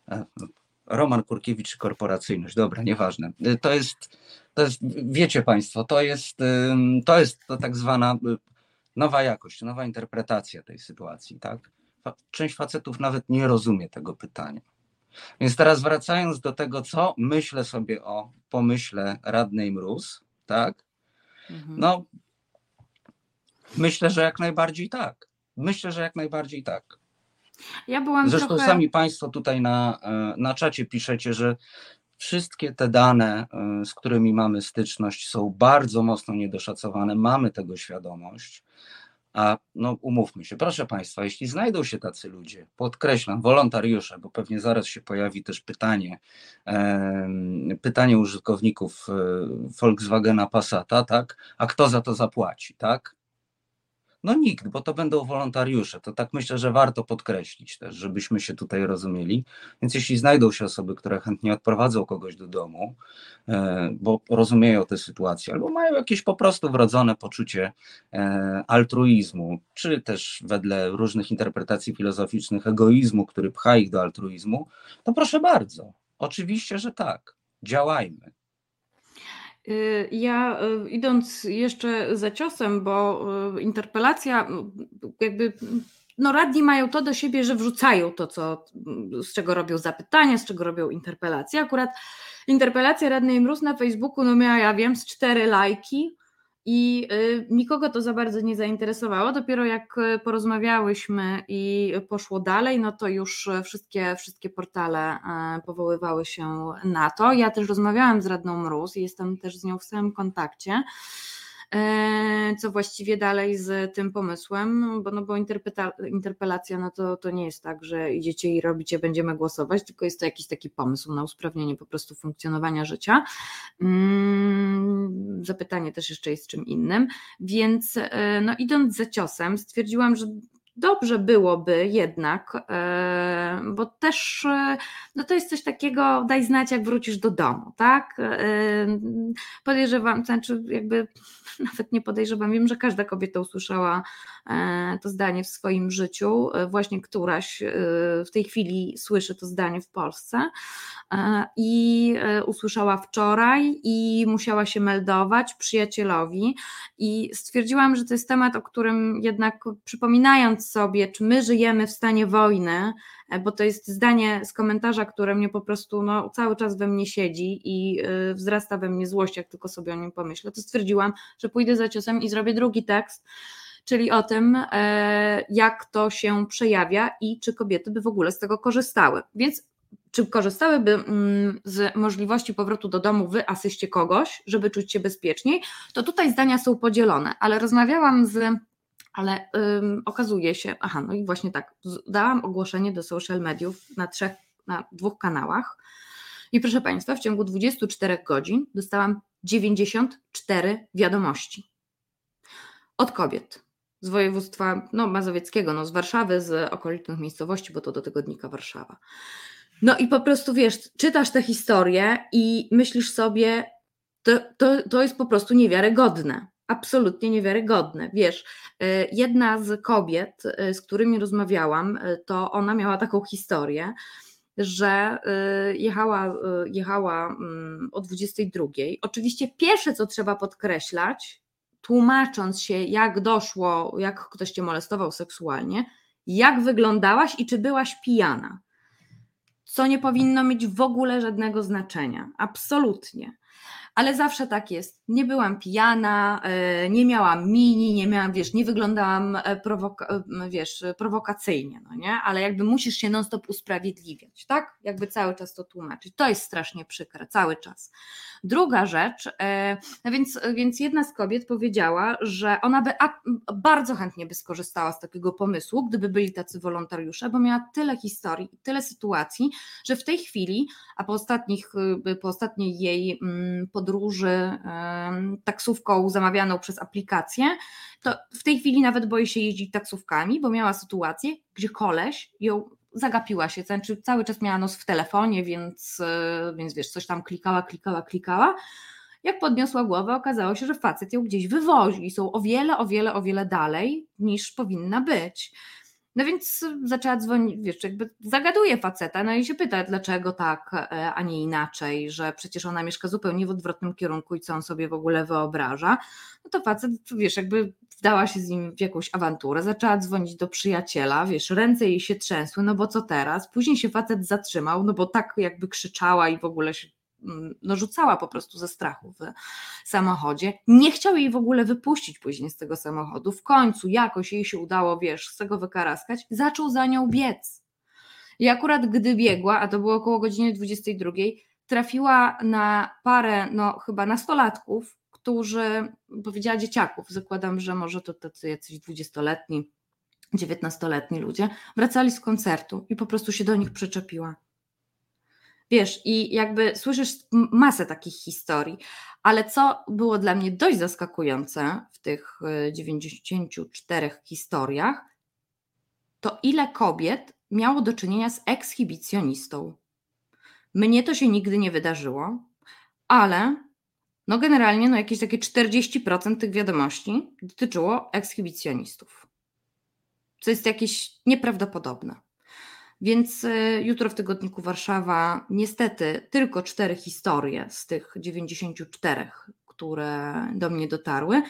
E, Roman Kurkiewicz, korporacyjność, dobra, nieważne. E, to jest, to jest, wiecie Państwo, to jest, to jest to tak zwana nowa jakość, nowa interpretacja tej sytuacji, tak? Część facetów nawet nie rozumie tego pytania. Więc teraz wracając do tego, co myślę sobie o pomyśle radnej Mróz, tak? Mhm. No, myślę, że jak najbardziej tak. Myślę, że jak najbardziej tak. Ja byłam Zresztą trochę... sami Państwo tutaj na, e, na czacie piszecie, że wszystkie te dane, e, z którymi mamy styczność, są bardzo mocno niedoszacowane. Mamy tego świadomość. A no umówmy się, proszę Państwa, jeśli znajdą się tacy ludzie, podkreślam, wolontariusze, bo pewnie zaraz się pojawi też pytanie, e, pytanie użytkowników Volkswagena Passata, tak? A kto za to zapłaci, tak? No nikt, bo to będą wolontariusze. To tak myślę, że warto podkreślić też, żebyśmy się tutaj rozumieli. Więc jeśli znajdą się osoby, które chętnie odprowadzą kogoś do domu, e, bo rozumieją tę sytuację, albo mają jakieś po prostu wrodzone poczucie e, altruizmu, czy też wedle różnych interpretacji filozoficznych egoizmu, który pcha ich do altruizmu, to proszę bardzo. Oczywiście, że tak. Działajmy. Y, ja y, idąc jeszcze za ciosem, bo y, interpelacja jakby no radni mają to do siebie, że wrzucają to, co, z czego robią zapytania, z czego robią interpelacje. Akurat interpelacja radnej Mróz na Facebooku no miała, ja wiem, z cztery lajki, i y, nikogo to za bardzo nie zainteresowało. Dopiero jak y, porozmawiałyśmy i poszło dalej, no to już wszystkie, wszystkie portale y, powoływały się na to. Ja też rozmawiałam z Radną Mróz i jestem też z nią w stałym kontakcie. E, co właściwie dalej z tym pomysłem, bo, no bo interpelacja no to, to nie jest tak, że idziecie i robicie, będziemy głosować, tylko jest to jakiś taki pomysł na usprawnienie po prostu funkcjonowania życia. Mm, zapytanie też jeszcze jest czym innym, więc e, no idąc za ciosem stwierdziłam, że dobrze byłoby jednak, e, bo też no to jest coś takiego, daj znać, jak wrócisz do domu, tak? Podejrzewam, znaczy jakby [laughs] nawet nie podejrzewam, wiem, że każda kobieta usłyszała e, to zdanie w swoim życiu, e, właśnie któraś e, w tej chwili słyszy to zdanie w Polsce i usłyszała wczoraj i musiała się meldować przyjacielowi i stwierdziłam, że to jest temat, o którym jednak przypominając sobie, czy my żyjemy w stanie wojny, E, bo to jest zdanie z komentarza, które mnie po prostu no, cały czas we mnie siedzi i e, wzrasta we mnie złość, jak tylko sobie o nim pomyślę, to stwierdziłam, że pójdę za ciosem i zrobię drugi tekst, czyli o tym, e, jak to się przejawia i czy kobiety by w ogóle z tego korzystały. Więc czy korzystałyby mm, z możliwości powrotu do domu w asyście kogoś, żeby czuć się bezpieczniej, to tutaj zdania są podzielone, ale rozmawiałam z ale ym, okazuje się, aha, no i właśnie tak, dałam ogłoszenie do social mediów na trzech, na dwóch kanałach i proszę Państwa, w ciągu 24 godzin dostałam 94 wiadomości od kobiet z województwa no, mazowieckiego, no, z Warszawy, z okolicznych miejscowości, bo to do tygodnika Warszawa. No i po prostu wiesz, czytasz tę historię i myślisz sobie, to, to, to jest po prostu niewiarygodne absolutnie niewiarygodne. Wiesz, y, jedna z kobiet, y, z którymi rozmawiałam, y, to ona miała taką historię, że jechała, jechała mm, o 22. Oczywiście pierwsze, co trzeba podkreślać, tłumacząc się, jak doszło, jak ktoś cię molestował seksualnie, jak wyglądałaś i czy byłaś pijana. Co nie powinno mieć w ogóle żadnego znaczenia. Absolutnie ale zawsze tak jest. Nie byłam pijana, e, nie miałam mini, nie miałam, wiesz, nie wyglądałam e, prowoka e, wiesz, prowokacyjnie, no nie? Ale jakby musisz się non-stop usprawiedliwiać, tak? Jakby cały czas to tłumaczyć. To jest strasznie przykre, cały czas. Druga rzecz, no więc, więc jedna z kobiet powiedziała, że ona by bardzo chętnie by skorzystała z takiego pomysłu, gdyby byli tacy wolontariusze, bo miała tyle historii, tyle sytuacji, że w tej chwili, a po ostatnich, po ostatniej jej mm, podróży taksówką zamawianą przez aplikację, to w tej chwili nawet boi się jeździć taksówkami, bo miała sytuację, gdzie koleś ją zagapiła się, znaczy cały czas miała nos w telefonie, więc, e, więc wiesz, coś tam klikała, klikała, klikała Jak podniosła głowę, okazało się, że facet ją gdzieś wywozi i są o wiele, o wiele, o wiele dalej niż powinna być. No więc zaczęła dzwonić, wiesz, jakby zagaduje faceta, no i się pyta, dlaczego tak, e, a nie inaczej, że przecież ona mieszka zupełnie w odwrotnym kierunku i co on sobie w ogóle wyobraża. No to facet, wiesz, jakby wdała się z nim w jakąś awanturę, zaczęła dzwonić do przyjaciela, wiesz, ręce jej się trzęsły, no bo co teraz? Później się facet zatrzymał, no bo tak jakby krzyczała i w ogóle się no, rzucała po prostu ze strachu w samochodzie. Nie chciał jej w ogóle wypuścić później z tego samochodu. W końcu jakoś jej się udało, wiesz, z tego wykaraskać, zaczął za nią biec. I akurat gdy biegła, a to było około godziny 22, trafiła na parę, no chyba nastolatków, którzy, powiedziała dzieciaków, zakładam, że może to tacy jacyś dwudziestoletni, dziewiętnastoletni ludzie, wracali z koncertu i po prostu się do nich przyczepiła. Wiesz, i jakby słyszysz masę takich historii, ale co było dla mnie dość zaskakujące w tych 94 e, historiach, to ile kobiet miało do czynienia z ekshibicjonistą. Mnie to się nigdy nie wydarzyło, ale no generalnie no jakieś takie 40% tych wiadomości dotyczyło ekshibicjonistów. Co jest jakieś nieprawdopodobne. Więc y, jutro w tygodniku Warszawa niestety tylko cztery historie z tych 94, które do mnie dotarły,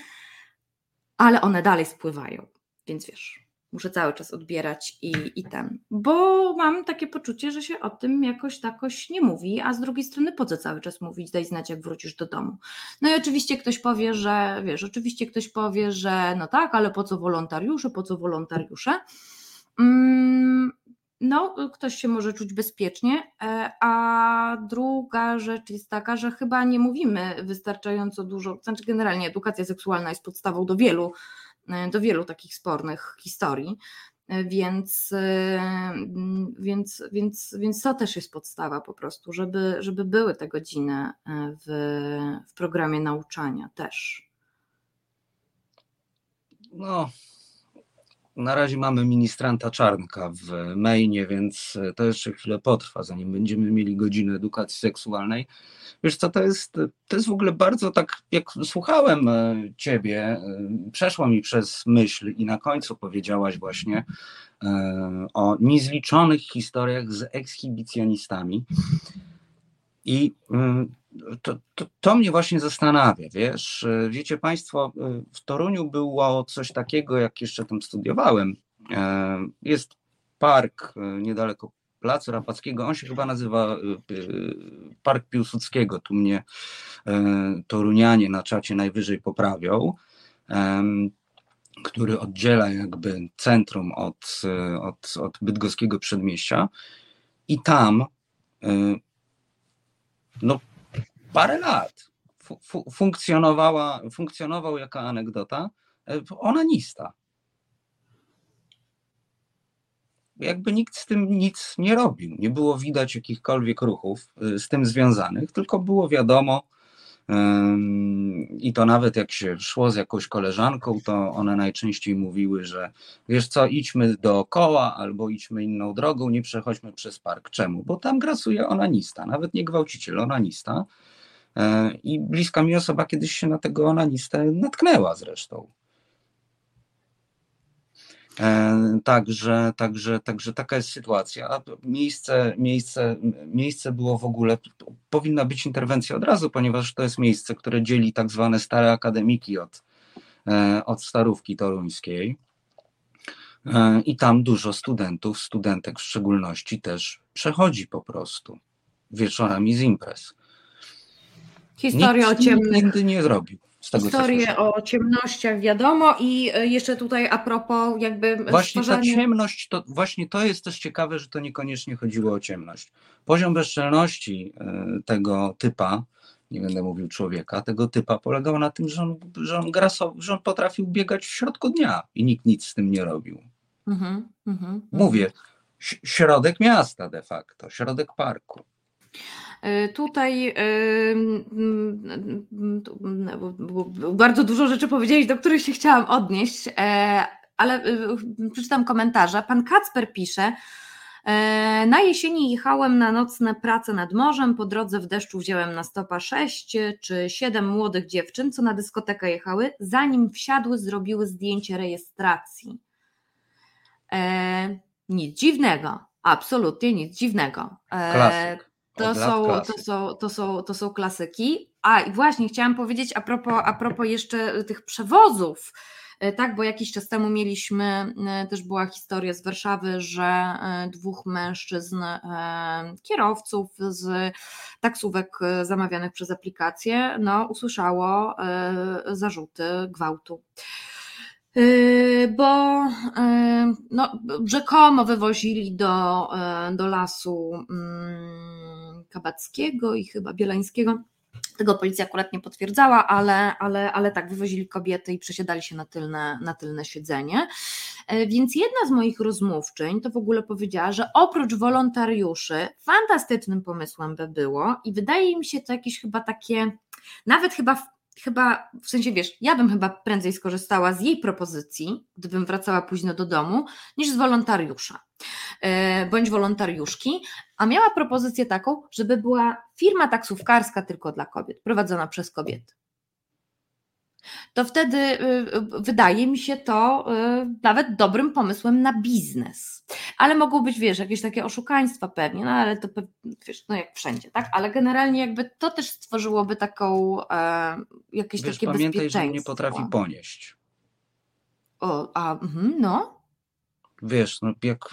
ale one dalej spływają. Więc wiesz, muszę cały czas odbierać i, i ten, bo mam takie poczucie, że się o tym jakoś takoś nie mówi, a z drugiej strony po co cały czas mówić, daj znać jak wrócisz do domu. No i oczywiście ktoś powie, że wiesz, oczywiście ktoś powie, że no tak, ale po co wolontariusze, po co wolontariusze? Mm, no, ktoś się może czuć bezpiecznie, e, a druga rzecz jest taka, że chyba nie mówimy wystarczająco dużo, znaczy generalnie edukacja seksualna jest podstawą do wielu, e, do wielu takich spornych historii, e, więc, więc, więc, więc to też jest podstawa po prostu, żeby, żeby były te godziny w, w programie nauczania też. No, na razie mamy ministranta Czarnka w mainie, więc to jeszcze chwilę potrwa, zanim będziemy mieli godzinę edukacji seksualnej. Wiesz co, to jest, to jest w ogóle bardzo tak, jak słuchałem e, ciebie, e, przeszło mi przez myśl i na końcu powiedziałaś właśnie e, o niezliczonych historiach z ekshibicjonistami. I to, to, to, mnie właśnie zastanawia, wiesz, wiecie Państwo, w Toruniu było coś takiego, jak jeszcze tam studiowałem, jest park niedaleko Placu Rapackiego, on się chyba nazywa Park Piłsudskiego, tu mnie torunianie na czacie najwyżej poprawią, który oddziela jakby centrum od, od, od bydgoskiego przedmieścia. I tam no parę lat fu funkcjonowała, funkcjonował jako anegdota e, onanista. Jakby nikt z tym nic nie robił. Nie było widać jakichkolwiek ruchów e, z tym związanych, tylko było wiadomo, i to nawet jak się szło z jakąś koleżanką, to one najczęściej mówiły, że wiesz co, idźmy dookoła albo idźmy inną drogą, nie przechodźmy przez park. Czemu? Bo tam grasuje onanista, nawet nie gwałciciel, onanista. E, I bliska mi osoba kiedyś się na tego onanistę natknęła zresztą. E, także, także, także taka jest sytuacja. Miejsce, miejsce, miejsce było w ogóle, powinna być interwencja od razu, ponieważ to jest miejsce, które dzieli tak zwane stare akademiki od, e, od starówki toruńskiej. I tam dużo studentów, studentek w szczególności też przechodzi po prostu wieczorami z imprez. Historia Nikt o ciemnych. Nigdy nie zrobił. Historię o ciemnościach wiadomo i e, jeszcze tutaj a propos jakby Właśnie stworzenia... ta ciemność, to, właśnie to jest też ciekawe, że to niekoniecznie chodziło o ciemność. Poziom bezczelności e, tego typa, nie będę mówił człowieka, tego typa polegał na tym, że on, że on, grasował, że on potrafił biegać w środku dnia i nikt nic z tym nie robił. Mm -hmm, Mówię, środek miasta de facto, środek parku. Tutaj bardzo dużo rzeczy powiedzieli, do których się chciałam odnieść, e, ale y, przeczytam komentarze. Pan Kacper pisze, E, na jesieni jechałem na nocne prace nad morzem, po drodze w deszczu wziąłem na stopa sześć czy siedem młodych dziewczyn, co na dyskotekę jechały, zanim wsiadły, zrobiły zdjęcie rejestracji. E, nic dziwnego, absolutnie nic dziwnego. E, Klasyk. To są, to, są, to, są, to są klasyki. A i właśnie chciałam powiedzieć a propos, a propos jeszcze tych przewozów, E, tak, bo jakiś czas temu mieliśmy, e, też była historia z Warszawy, że e, dwóch mężczyzn, kierowców z taksówek zamawianych przez aplikację, no, usłyszało zarzuty gwałtu. Bo no, rzekomo wywozili do, do lasu mm, Kabackiego i chyba Bielańskiego tego policja akurat nie potwierdzała, ale, ale, ale tak, wywozili kobiety i przesiadali się na tylne, na tylne siedzenie. E, więc jedna z moich rozmówczyń to w ogóle powiedziała, że oprócz wolontariuszy fantastycznym pomysłem by było i wydaje mi się to jakieś chyba takie, nawet chyba chyba, w sensie wiesz, ja bym chyba prędzej skorzystała z jej propozycji, gdybym wracała późno do domu, niż z wolontariusza e, bądź wolontariuszki, a miała propozycję taką, żeby była firma taksówkarska tylko dla kobiet, prowadzona przez kobiety to wtedy y, y, wydaje mi się to y, nawet dobrym pomysłem na biznes. Ale mogą być, wiesz, jakieś takie oszukaństwa pewnie, no ale to wiesz, no jak wszędzie, tak? Ale generalnie jakby to też stworzyłoby taką e, jakieś wiesz, takie pamiętaj, bezpieczeństwo. że nie potrafi ponieść. O, a, mhm, no. Wiesz, no jak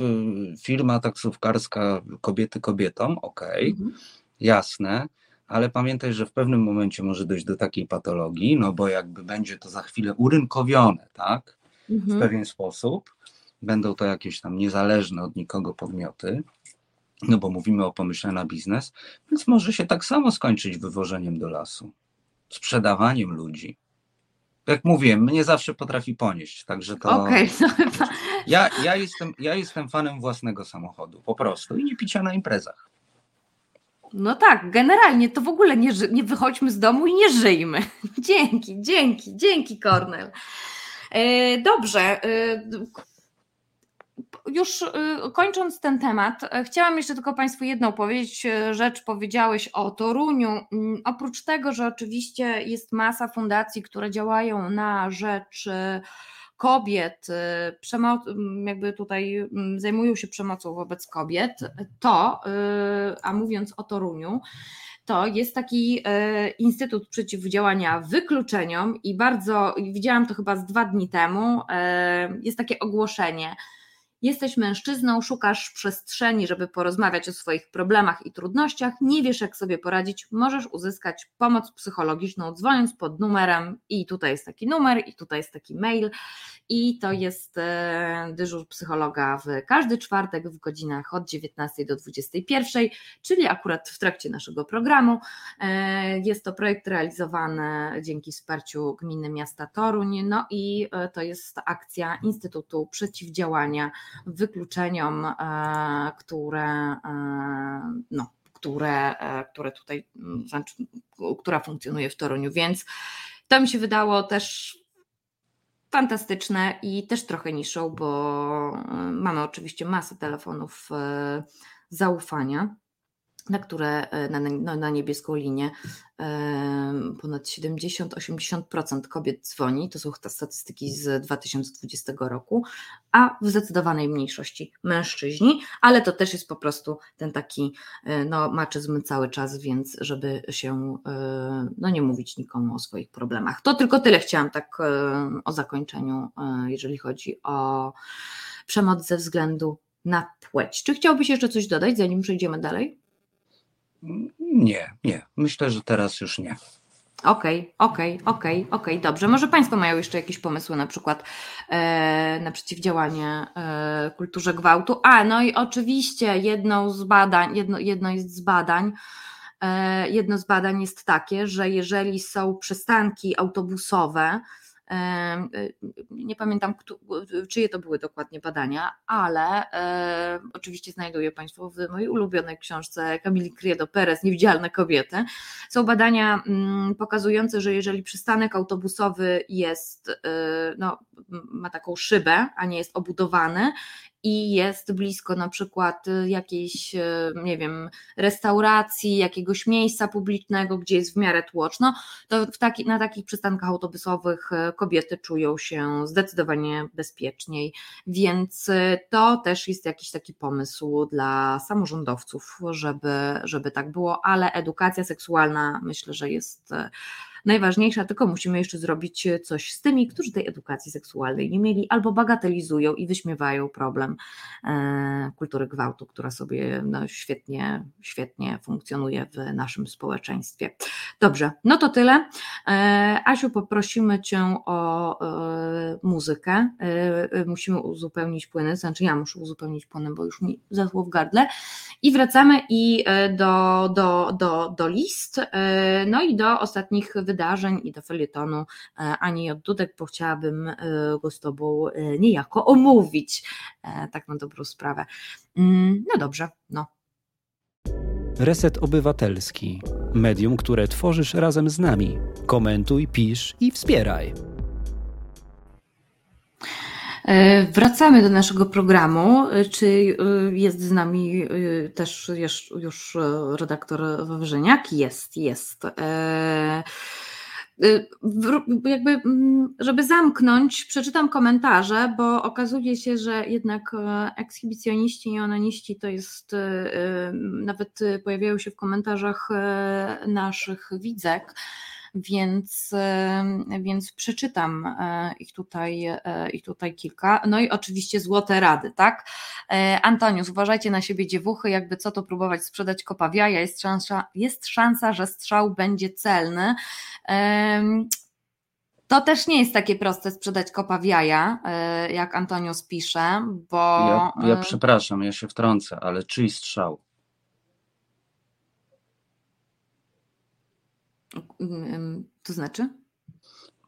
firma taksówkarska kobiety kobietom, okej, okay, mhm. jasne, ale pamiętaj, że w pewnym momencie może dojść do takiej patologii, no bo jakby będzie to za chwilę urynkowione, tak? Mhm. W pewien sposób. Będą to jakieś tam niezależne od nikogo podmioty, no bo mówimy o pomyśle na biznes, więc może się tak samo skończyć wywożeniem do lasu, sprzedawaniem ludzi. Jak mówiłem, mnie zawsze potrafi ponieść, także to. Okej, okay, no ja, ja, jestem, ja jestem fanem własnego samochodu, po prostu i nie picia na imprezach. No tak, generalnie to w ogóle nie, nie wychodźmy z domu i nie żyjmy. [laughs] Dzięki, dzięki, dzięki, Kornel. E, dobrze. E, już e, kończąc ten temat, chciałam jeszcze tylko Państwu jedną powiedzieć rzecz. Powiedziałeś o Toruniu. Mm, oprócz tego, że oczywiście jest masa fundacji, które działają na rzecz kobiet, y, jakby tutaj zajmują się przemocą wobec kobiet, to, y, a mówiąc o Toruniu, to jest taki y, Instytut Przeciwdziałania Wykluczeniom i bardzo, widziałam to chyba z dwa dni temu, jest takie ogłoszenie, Jesteś mężczyzną, szukasz przestrzeni, żeby porozmawiać o swoich problemach i trudnościach, nie wiesz jak sobie poradzić, możesz uzyskać pomoc psychologiczną dzwoniąc pod numerem. I tutaj jest taki numer i tutaj jest taki mail. I to jest e, dyżur psychologa w każdy czwartek w godzinach od 19 do 21, czyli akurat w trakcie naszego programu. E, jest to projekt realizowany dzięki wsparciu Gminy Miasta Toruń, no i e, to jest akcja Instytutu Przeciwdziałania Wykluczeniom, które no, które, które tutaj, znaczy, która funkcjonuje w Toruniu, więc to mi się wydało też fantastyczne i też trochę niszą, bo y, mamy oczywiście masę telefonów zaufania na które e, na, na, na niebieską linię ponad 70-80% kobiet dzwoni, to są statystyki z 2020 roku, a w zdecydowanej mniejszości mężczyźni, ale to też jest po prostu ten taki e, no, maczyzm cały czas, więc żeby się e, no, nie mówić nikomu o swoich problemach. To tylko tyle chciałam tak o zakończeniu, jeżeli chodzi o przemoc ze względu na płeć. Czy chciałbyś jeszcze coś dodać, zanim przejdziemy dalej? Nie, nie. Myślę, że teraz już nie. Okej, okay, okej, okay, okej, okay, okej, dobrze. Może Państwo mają jeszcze jakieś pomysły na przykład e, na przeciwdziałanie e, kulturze gwałtu. A, no i oczywiście jedną z badań, jedno, jedno z badań, e, jedno z badań jest takie, że jeżeli są przystanki autobusowe, nie pamiętam, czyje to były dokładnie badania, ale oczywiście znajduję Państwo w mojej ulubionej książce Kamili Criedo Perez, Niewidzialne kobiety. Są badania mm, pokazujące, że jeżeli przystanek autobusowy jest y, no, ma taką szybę, a nie jest obudowany i jest blisko na przykład y, jakiejś, y, nie wiem, restauracji, jakiegoś miejsca publicznego, gdzie jest w miarę tłoczno, to taki, na takich przystankach autobusowych y, kobiety czują się zdecydowanie bezpieczniej, więc to też jest jakiś taki pomysł dla samorządowców, żeby, żeby tak było, ale edukacja seksualna myślę, że jest najważniejsza, tylko musimy jeszcze zrobić coś z tymi, którzy tej edukacji seksualnej nie mieli albo bagatelizują i wyśmiewają problem e, kultury gwałtu, która sobie no, świetnie, świetnie funkcjonuje w naszym społeczeństwie. Dobrze, no to tyle. E, Asiu, poprosimy Cię o e, muzykę. Musimy uzupełnić płyny, znaczy ja muszę uzupełnić płyny, bo już mi zasło w gardle. I wracamy i do, do, do, do list, no i do ostatnich wydarzeń wydarzeń i do felietonu e, ani od Dudek, bo chciałabym e, go z Tobą e, niejako omówić, tak na dobrą sprawę. Mm, no dobrze, no. Reset Obywatelski. Medium, które tworzysz razem z nami. Komentuj, pisz i wspieraj. Wracamy do naszego programu. Czy jest z nami też już redaktor Wawrzyniak? Jest, jest. Jakby, mm, żeby zamknąć, przeczytam komentarze, bo okazuje się, że jednak e, ekshibicjoniści i onaniści to jest, e, e, nawet pojawiają się w komentarzach naszych widzek, więc, więc przeczytam e, ich tutaj, e, ich tutaj kilka. No i oczywiście złote rady, tak? E, Antonius, uważajcie na siebie dziewuchy, jakby co to próbować sprzedać kopawiaja, jest szansa, jest szansa, że strzał będzie celny. To też nie jest takie proste sprzedać kopa w jaja, jak Antonius pisze, bo. Ja, ja przepraszam, ja się wtrącę, ale czyj strzał? To znaczy?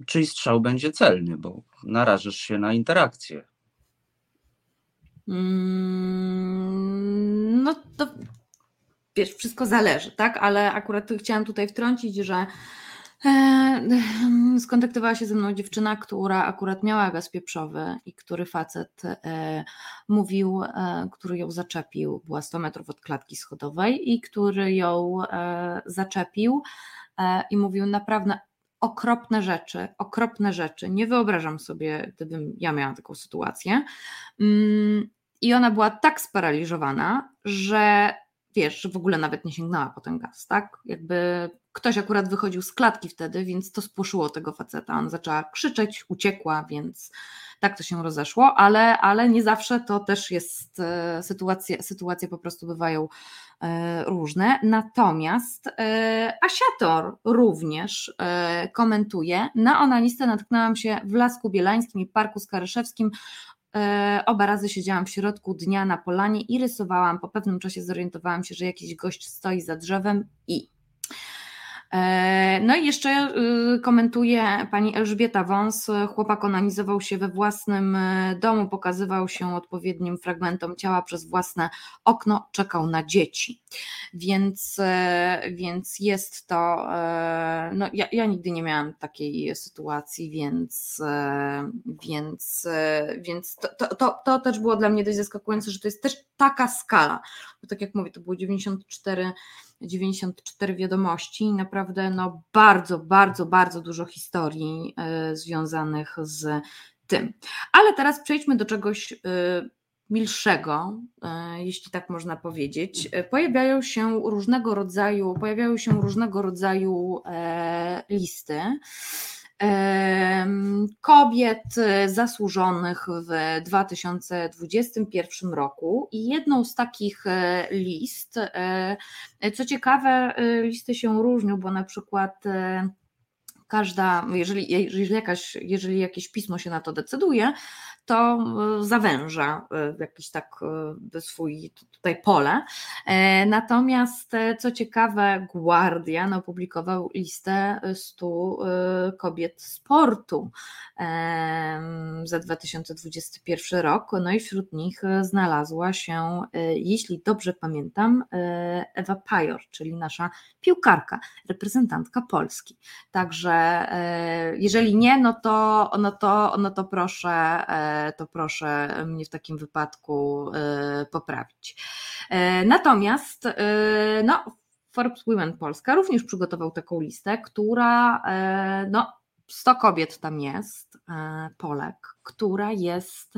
Czyj strzał będzie celny, bo narażysz się na interakcję. Mm, no to wiesz, wszystko zależy, tak? Ale akurat chciałam tutaj wtrącić, że e, skontaktowała się ze mną dziewczyna, która akurat miała gaz pieprzowy i który facet e, mówił, e, który ją zaczepił, była 100 metrów od klatki schodowej i który ją zaczepił i mówił naprawdę okropne rzeczy, okropne rzeczy. Nie wyobrażam sobie, gdybym ja miała taką sytuację. Mm, I ona była tak sparaliżowana, że wiesz, w ogóle nawet nie sięgnęła po ten gaz, tak? Jakby ktoś akurat wychodził z klatki wtedy, więc to spłoszyło tego faceta. On zaczęła krzyczeć, uciekła, więc tak to się rozeszło, ale, ale nie zawsze to też jest e, sytuacje, sytuacje po prostu bywają e, różne. Natomiast e, Asiator również komentuje, na onanistę natknęłam się w Lasku Bielańskim i Parku Skaryszewskim Oba razy siedziałam w środku dnia na polanie i rysowałam. Po pewnym czasie zorientowałam się, że jakiś gość stoi za drzewem i E, no i jeszcze y, komentuje pani Elżbieta Wąs. Chłopak onanizował się we własnym e, domu, pokazywał się odpowiednim fragmentom ciała przez własne okno, czekał na dzieci. Więc, e, więc jest to. No, ja, ja nigdy nie miałam takiej sytuacji, więc, więc, więc to, to, to, to też było dla mnie dość zaskakujące, że to jest też taka skala. Bo tak jak mówię, to było 94 94 wiadomości i naprawdę no, bardzo, bardzo, bardzo dużo historii y, związanych z tym. Ale teraz przejdźmy do czegoś y, milszego, y, jeśli tak można powiedzieć. Pojawiają się różnego rodzaju, pojawiają się różnego rodzaju e, listy kobiet zasłużonych w 2021 roku. I jedną z takich e, list, e, co ciekawe, e, listy się różnią, bo na przykład każda, jeżeli, jeżeli, jakaś, jeżeli jakieś pismo się na to decyduje, to e, zawęża e, jakiś tak e, swój tutaj pole. Natomiast co ciekawe, Guardian opublikował listę 100 kobiet sportu za 2021 rok, no i wśród nich znalazła się, jeśli dobrze pamiętam, Ewa Pajor, czyli nasza piłkarka, reprezentantka Polski. Także jeżeli nie, no to, no to, no to proszę, to proszę mnie w takim wypadku poprawić. Natomiast no, Forbes Women Polska również przygotował taką listę, która no, 100 kobiet tam jest, Polek, która jest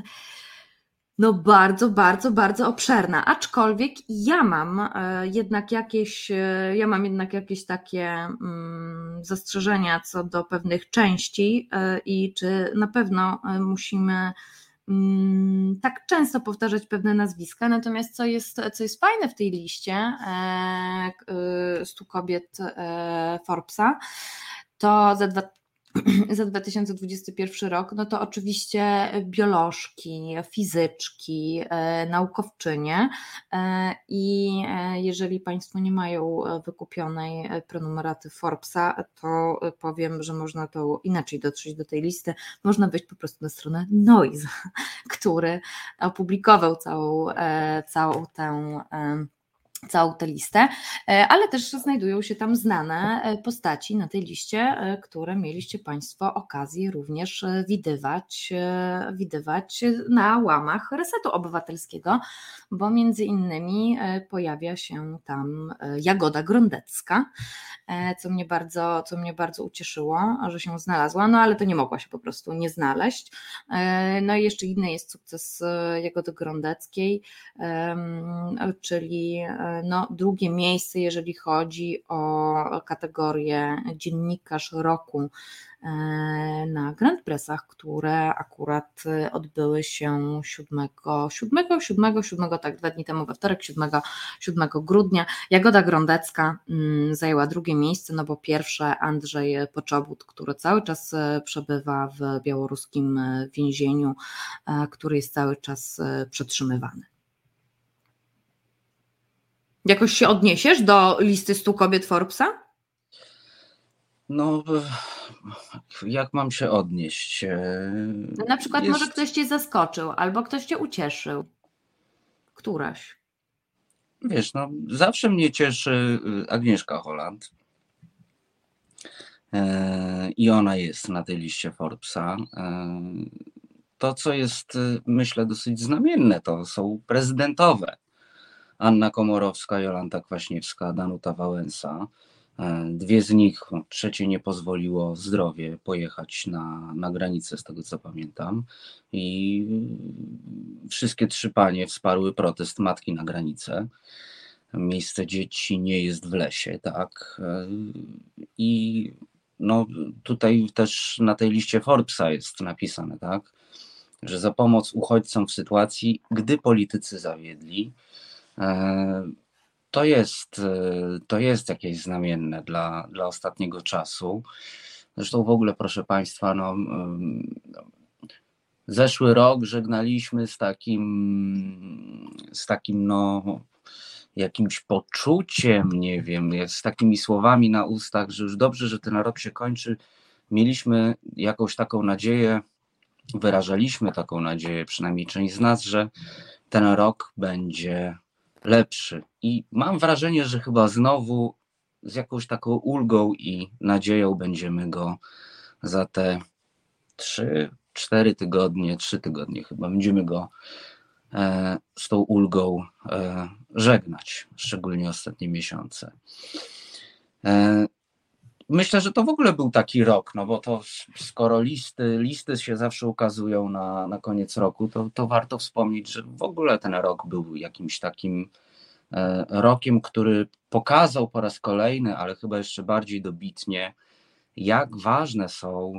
no bardzo, bardzo, bardzo obszerna, aczkolwiek ja mam e, jednak jakieś, e, ja mam jednak jakieś takie mm, zastrzeżenia co do pewnych części e, i czy na pewno musimy mm, tak często powtarzać pewne nazwiska, natomiast co jest, co jest fajne w tej liście 100 kobiet Forbesa, to za [clears throat] za 2021 rok, no to oczywiście biolożki, fizyczki, e, naukowczynie e, i e, jeżeli Państwo nie mają wykupionej prenumeraty Forbesa, to powiem, że można to inaczej dotrzeć do tej listy, można wejść po prostu na stronę Noise, [laughs] który opublikował całą, całą tę całą tę listę, e, ale też znajdują się tam znane e, postaci na tej liście, e, które mieliście Państwo okazję również widywać, widywać na łamach Resetu Obywatelskiego, bo między innymi pojawia się tam Jagoda Grondecka, co mnie bardzo, co mnie bardzo ucieszyło, że się znalazła, no ale to nie mogła się po prostu nie znaleźć. No i jeszcze inny jest sukces Jagody Grondeckiej, czyli no, drugie miejsce, jeżeli chodzi o kategorię dziennikarz roku e, na Grand Pressach, które akurat odbyły się 7, 7, 7, 7, tak, dwa dni temu we wtorek, 7, 7 grudnia. Jagoda Grondecka mm, zajęła drugie miejsce, no bo pierwsze Andrzej Poczobut, który cały czas e, przebywa w białoruskim e, więzieniu, który jest cały czas przetrzymywany. Jakoś się odniesiesz do listy 100 kobiet Forbesa? No, jak mam się odnieść? E, no na przykład Jest... może ktoś cię zaskoczył, albo ktoś cię ucieszył. Któraś. Wiesz, no zawsze mnie cieszy y, Agnieszka Holland. E, I ona jest na tej liście Forbesa. E, to, co jest, y, myślę, dosyć znamienne, to są prezydentowe Anna Komorowska, Jolanta Kwaśniewska, Danuta Wałęsa. E, dwie z nich, trzecie nie pozwoliło zdrowie pojechać na, na granicę, z tego co pamiętam. I wszystkie trzy panie wsparły protest matki na granicę. Miejsce dzieci nie jest w lesie, tak. E, I no, tutaj też na tej liście Forbesa jest napisane, tak, że za pomoc uchodźcom w sytuacji, gdy politycy zawiedli, to jest, e, to jest jakieś znamienne dla, dla ostatniego czasu. Zresztą w ogóle, proszę Państwa, no, zeszły rok żegnaliśmy z takim, z takim no, jakimś poczuciem, nie wiem, z takimi słowami na ustach, że już dobrze, że ten rok się kończy. Mieliśmy jakąś taką nadzieję, wyrażaliśmy taką nadzieję, przynajmniej część z nas, że ten rok będzie lepszy. I mam wrażenie, że chyba znowu z jakąś taką ulgą i nadzieją będziemy go za te trzy, cztery tygodnie, trzy tygodnie chyba, będziemy go e, z tą ulgą e, żegnać, szczególnie ostatnie miesiące. E, myślę, że to w ogóle był taki rok, no bo to skoro listy, listy się zawsze ukazują na, na koniec roku, to, to warto wspomnieć, że w ogóle ten rok był jakimś takim e, rokiem, który pokazał po raz kolejny, ale chyba jeszcze bardziej dobitnie, jak ważne są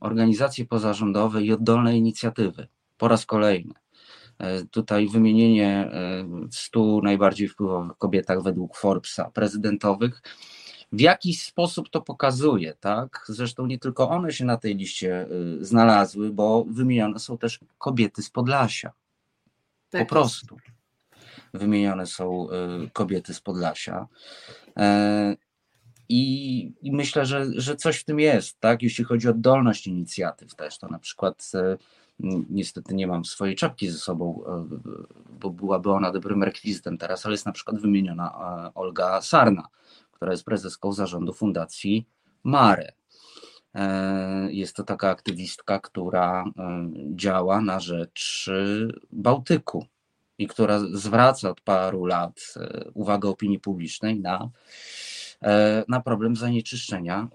organizacje pozarządowe i oddolne inicjatywy. Po raz kolejny. E, tutaj wymienienie 100 e, najbardziej wpływowych kobietach według Forbesa, prezydentowych, w jakiś sposób to pokazuje, tak? Zresztą nie tylko one się na tej liście y, znalazły, bo wymienione są też kobiety z Podlasia. Tak. Po prostu. Wymienione są y, kobiety z Podlasia. E, I, I, myślę, że, że coś w tym jest, tak? Jeśli chodzi o oddolność inicjatyw też, to na przykład e, niestety nie mam swojej czapki ze sobą, e, bo byłaby ona dobrym rekwizytem teraz, ale jest na przykład wymieniona Olga Sarna, która jest prezeską zarządu Fundacji Mare. E, jest to taka aktywistka, która działa na rzecz Bałtyku i która zwraca od paru lat uwagę opinii publicznej na, na problem zanieczyszczenia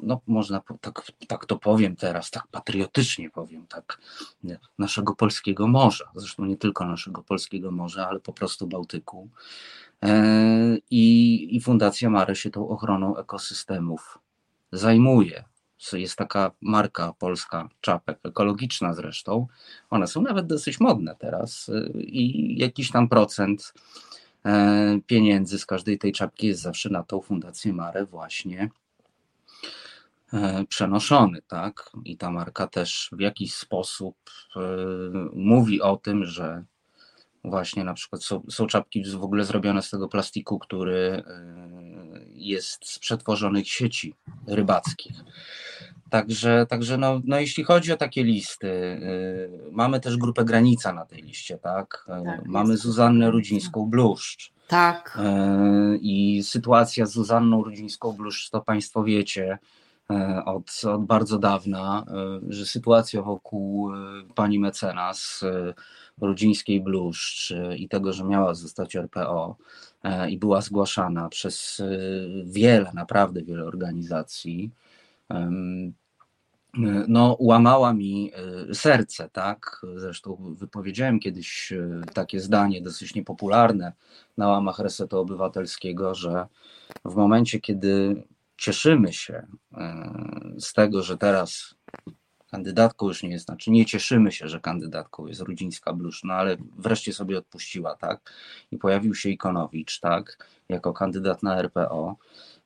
no można tak, tak to powiem teraz, tak patriotycznie powiem, tak, naszego polskiego morza, zresztą nie tylko naszego polskiego morza, ale po prostu Bałtyku. E, I, i Fundacja Mare się tą ochroną ekosystemów zajmuje. Jest taka marka polska, czapek, ekologiczna zresztą. One są nawet dosyć modne teraz e, i jakiś tam procent e, pieniędzy z każdej tej czapki jest zawsze na tą Fundację Mare właśnie przenoszony, tak? I ta marka też w jakiś sposób mówi o tym, że właśnie na przykład są, są czapki w ogóle zrobione z tego plastiku, który e, jest z przetworzonych sieci rybackich. Także, także no, no jeśli chodzi o takie listy, mamy też grupę Granica na tej liście, tak? tak mamy Zuzannę Rudzińską-Bluszcz. Tak. I sytuacja z Zuzanną Rudzińską-Bluszcz, to Państwo wiecie, E, od, od bardzo dawna, e, że sytuacja wokół e, pani mecenas Rudzińskiej Bluszcz i tego, że miała zostać RPO i była zgłaszana przez wiele, naprawdę wiele organizacji, no, łamała mi serce, tak? Zresztą wypowiedziałem kiedyś takie zdanie dosyć niepopularne na łamach Resetu Obywatelskiego, że w momencie, kiedy cieszymy się e, z tego, że teraz kandydatką już nie jest, znaczy nie cieszymy się, że kandydatką jest Rudzińska Blusz, no ale wreszcie sobie odpuściła, tak? I pojawił się Ikonowicz, tak? Jako kandydat na RPO,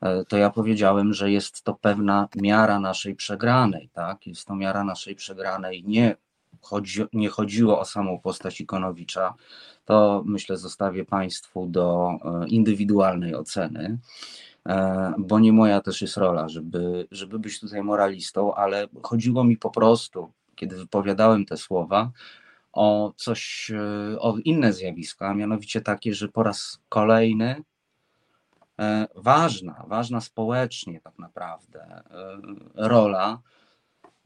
e, to ja powiedziałem, że jest to pewna miara naszej przegranej, tak? Jest to miara naszej przegranej. Nie, chodzi, nie chodziło o samą postać Ikonowicza, to myślę zostawię Państwu do e, indywidualnej oceny. E, bo nie moja też jest rola, żeby, żeby być tutaj moralistą, ale chodziło mi po prostu, kiedy wypowiadałem te słowa, o coś, e, o inne zjawiska, a mianowicie takie, że po raz kolejny e, ważna, ważna społecznie tak naprawdę rola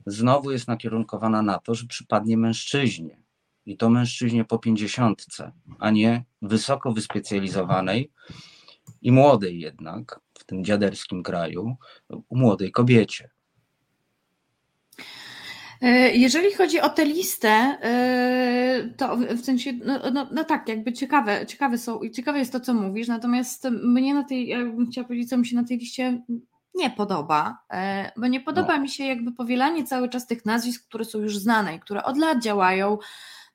znowu jest nakierunkowana na to, że przypadnie mężczyźnie. I to mężczyźnie po pięćdziesiątce, a nie wysoko wyspecjalizowanej i młodej jednak, w tym dziaderskim kraju, młodej kobiecie. E, jeżeli chodzi o tę listę, e, to w sensie, no, no, no, tak, jakby ciekawe, ciekawe są, ciekawe jest to, co mówisz, natomiast mnie na tej, ja bym chciała powiedzieć, co mi się na tej liście nie podoba, e, bo nie podoba no. mi się jakby powielanie cały czas tych nazwisk, które są już znane i które od lat działają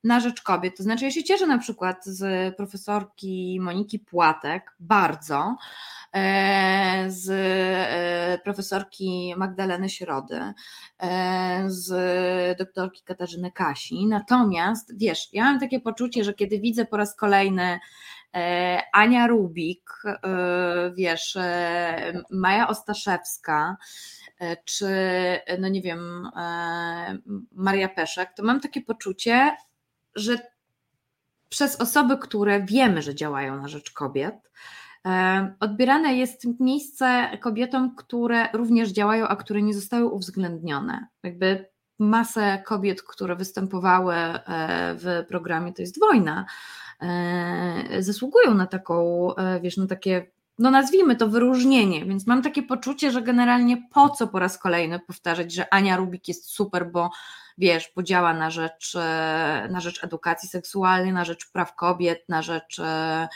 na rzecz kobiet. To znaczy, ja się cieszę na przykład z profesorki Moniki Płatek bardzo, z e, profesorki Magdaleny Środy, e, z doktorki Katarzyny Kasi. Natomiast wiesz, ja mam takie poczucie, że kiedy widzę po raz kolejny Ania Rubik, wiesz, Maja Ostaszewska, czy no nie wiem, Maria Peszek, to mam takie poczucie, że przez osoby, które wiemy, że działają na rzecz kobiet, e, odbierane jest miejsce kobietom, które również działają, a które nie zostały uwzględnione. Jakby masę kobiet, które występowały e, w programie To jest wojna, e, zasługują na taką, wiesz, na takie no nazwijmy to wyróżnienie, więc mam takie poczucie, że generalnie po co po raz kolejny powtarzać, że Ania Rubik jest super, bo wiesz, podziała na rzecz, e, na rzecz edukacji seksualnej, na rzecz praw kobiet, na rzecz e,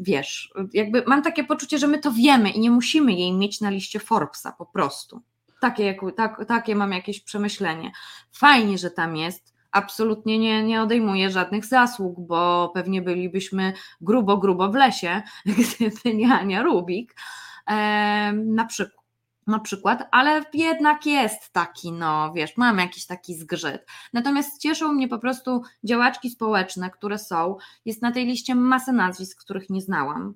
wiesz, jakby mam takie poczucie, że my to wiemy i nie musimy jej mieć na liście Forbesa po prostu. Takie, tak, takie mam jakieś przemyślenie. Fajnie, że tam jest, absolutnie nie, nie odejmuje żadnych zasług, bo pewnie bylibyśmy grubo, grubo w lesie, [laughs] gdyby nie Ania Rubik. na przykład na przykład, ale jednak jest taki, no wiesz, mam jakiś taki zgrzyt. Natomiast cieszą mnie po prostu działaczki społeczne, które są. Jest na tej liście masę nazwisk, których nie znałam,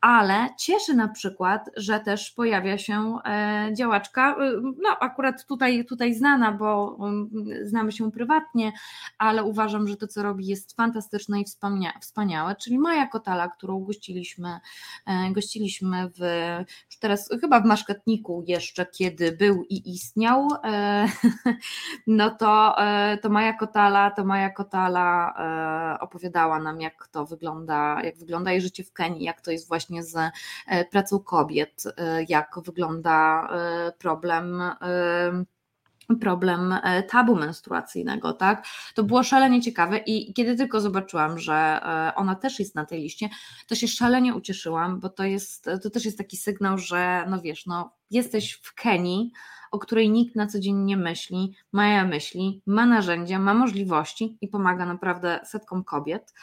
ale cieszy na przykład, że też pojawia się e, działaczka, e, no akurat tutaj, tutaj znana, bo mm, znamy się prywatnie, ale uważam, że to, co robi, jest fantastyczne i wspaniałe, czyli Maja Kotala, którą gościliśmy, e, gościliśmy w, już teraz chyba w Maszkatniku jeszcze kiedy był i istniał, e, [laughs] no to, e, to Maja Kotala, to Maja Kotala opowiadała nam, jak to wygląda, jak wygląda jej życie w Kenii, jak to jest właśnie z pracą kobiet, jak wygląda problem problem e, tabu menstruacyjnego, tak? To było szalenie ciekawe i kiedy tylko zobaczyłam, że e, ona też jest na tej liście, to się szalenie ucieszyłam, bo to jest, to też jest taki sygnał, że no wiesz, no jesteś w Kenii, o której nikt na co dzień nie myśli, ma myśli, ma narzędzia, ma możliwości i pomaga naprawdę setkom kobiet.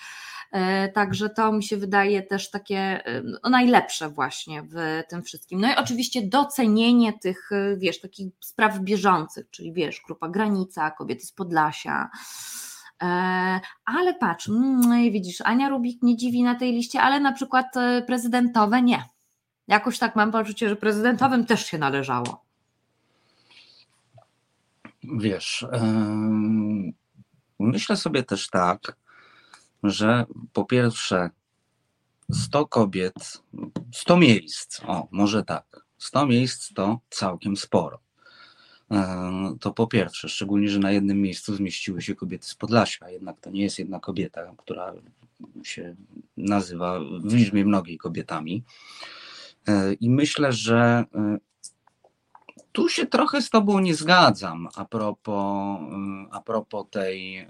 E, także to mi się wydaje też takie e, no, najlepsze właśnie w tym wszystkim. No i oczywiście docenienie tych, e, wiesz, takich spraw bieżących, czyli wiesz, grupa granica, kobiety z Podlasia. Ale patrz, mm, widzisz, Ania Rubik nie dziwi na tej liście, ale na przykład prezydentowe nie. Jakoś tak mam poczucie, że prezydentowym też się należało. Wiesz, myślę sobie też tak, że po pierwsze 100 kobiet, 100 miejsc, o może tak, 100 miejsc to całkiem sporo. E, to po pierwsze, szczególnie, że na jednym miejscu zmieściły się kobiety z Podlasia, jednak to nie jest jedna kobieta, która się nazywa w liczbie mnogiej kobietami. E, I myślę, że e, tu się trochę z Tobą nie zgadzam a propos, a propos tej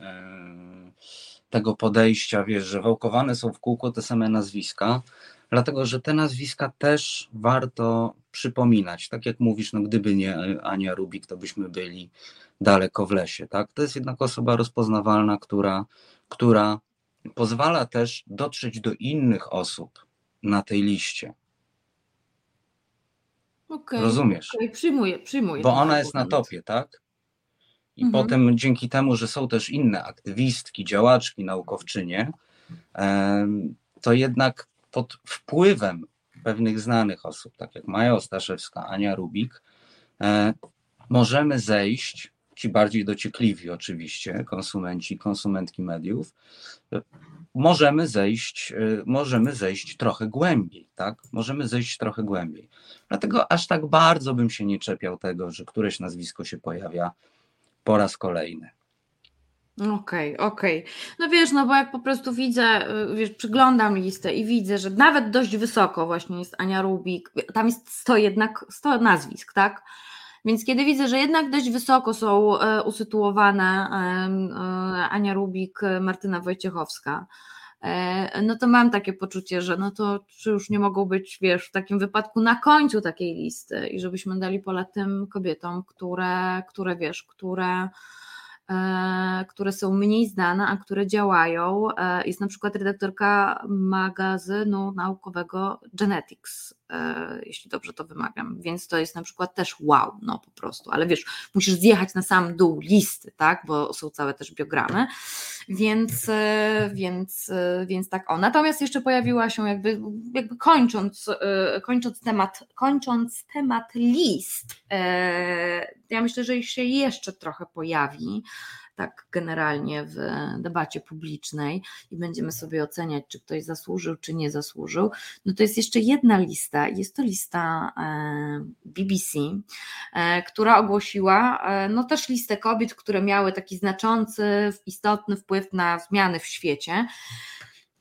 tego podejścia, wiesz, że wałkowane są w kółko te same nazwiska, dlatego że te nazwiska też warto przypominać. Tak jak mówisz, no gdyby nie Ania Rubik, to byśmy byli daleko w lesie. Tak? To jest jednak osoba rozpoznawalna, która, która pozwala też dotrzeć do innych osób na tej liście. Okay, Rozumiesz? Okay, przyjmuję, przyjmuję. Bo ona jest na topie, tak? I mhm. potem dzięki temu, że są też inne aktywistki, działaczki, naukowczynie, to jednak pod wpływem pewnych znanych osób, tak jak Maja Ostaszewska, Ania Rubik, e, możemy zejść, ci bardziej dociekliwi oczywiście, konsumenci, konsumentki mediów, możemy zejść, e, możemy zejść trochę głębiej, tak? Możemy zejść trochę głębiej. Dlatego aż tak bardzo bym się nie czepiał tego, że któreś nazwisko się pojawia po raz kolejny. Okej, okay, okej. Okay. No wiesz, no bo jak po prostu widzę, y, wiesz, przyglądam listę i widzę, że nawet dość wysoko właśnie jest Ania Rubik, tam jest 100 jednak, 100 nazwisk, tak? Więc kiedy widzę, że jednak dość wysoko są e, usytuowane e, Ania Rubik, Martyna Wojciechowska, e, no to mam takie poczucie, że no to czy już nie mogą być, wiesz, w takim wypadku na końcu takiej listy i żebyśmy dali pole tym kobietom, które, które wiesz, które które są mniej znane, a które działają. Jest na przykład redaktorka magazynu naukowego Genetics, jeśli dobrze to wymawiam, więc to jest na przykład też wow, no po prostu, ale wiesz, musisz zjechać na sam dół listy, tak, bo są całe też biogramy, więc, więc, więc tak o. Natomiast jeszcze pojawiła się jakby, jakby kończąc, kończąc temat, kończąc temat list, ja myślę, że się jeszcze trochę pojawi, tak generalnie w debacie publicznej i będziemy sobie oceniać, czy ktoś zasłużył, czy nie zasłużył, no to jest jeszcze jedna lista, jest to lista e, BBC, e, która ogłosiła e, no też listę kobiet, które miały taki znaczący, istotny wpływ na zmiany w świecie.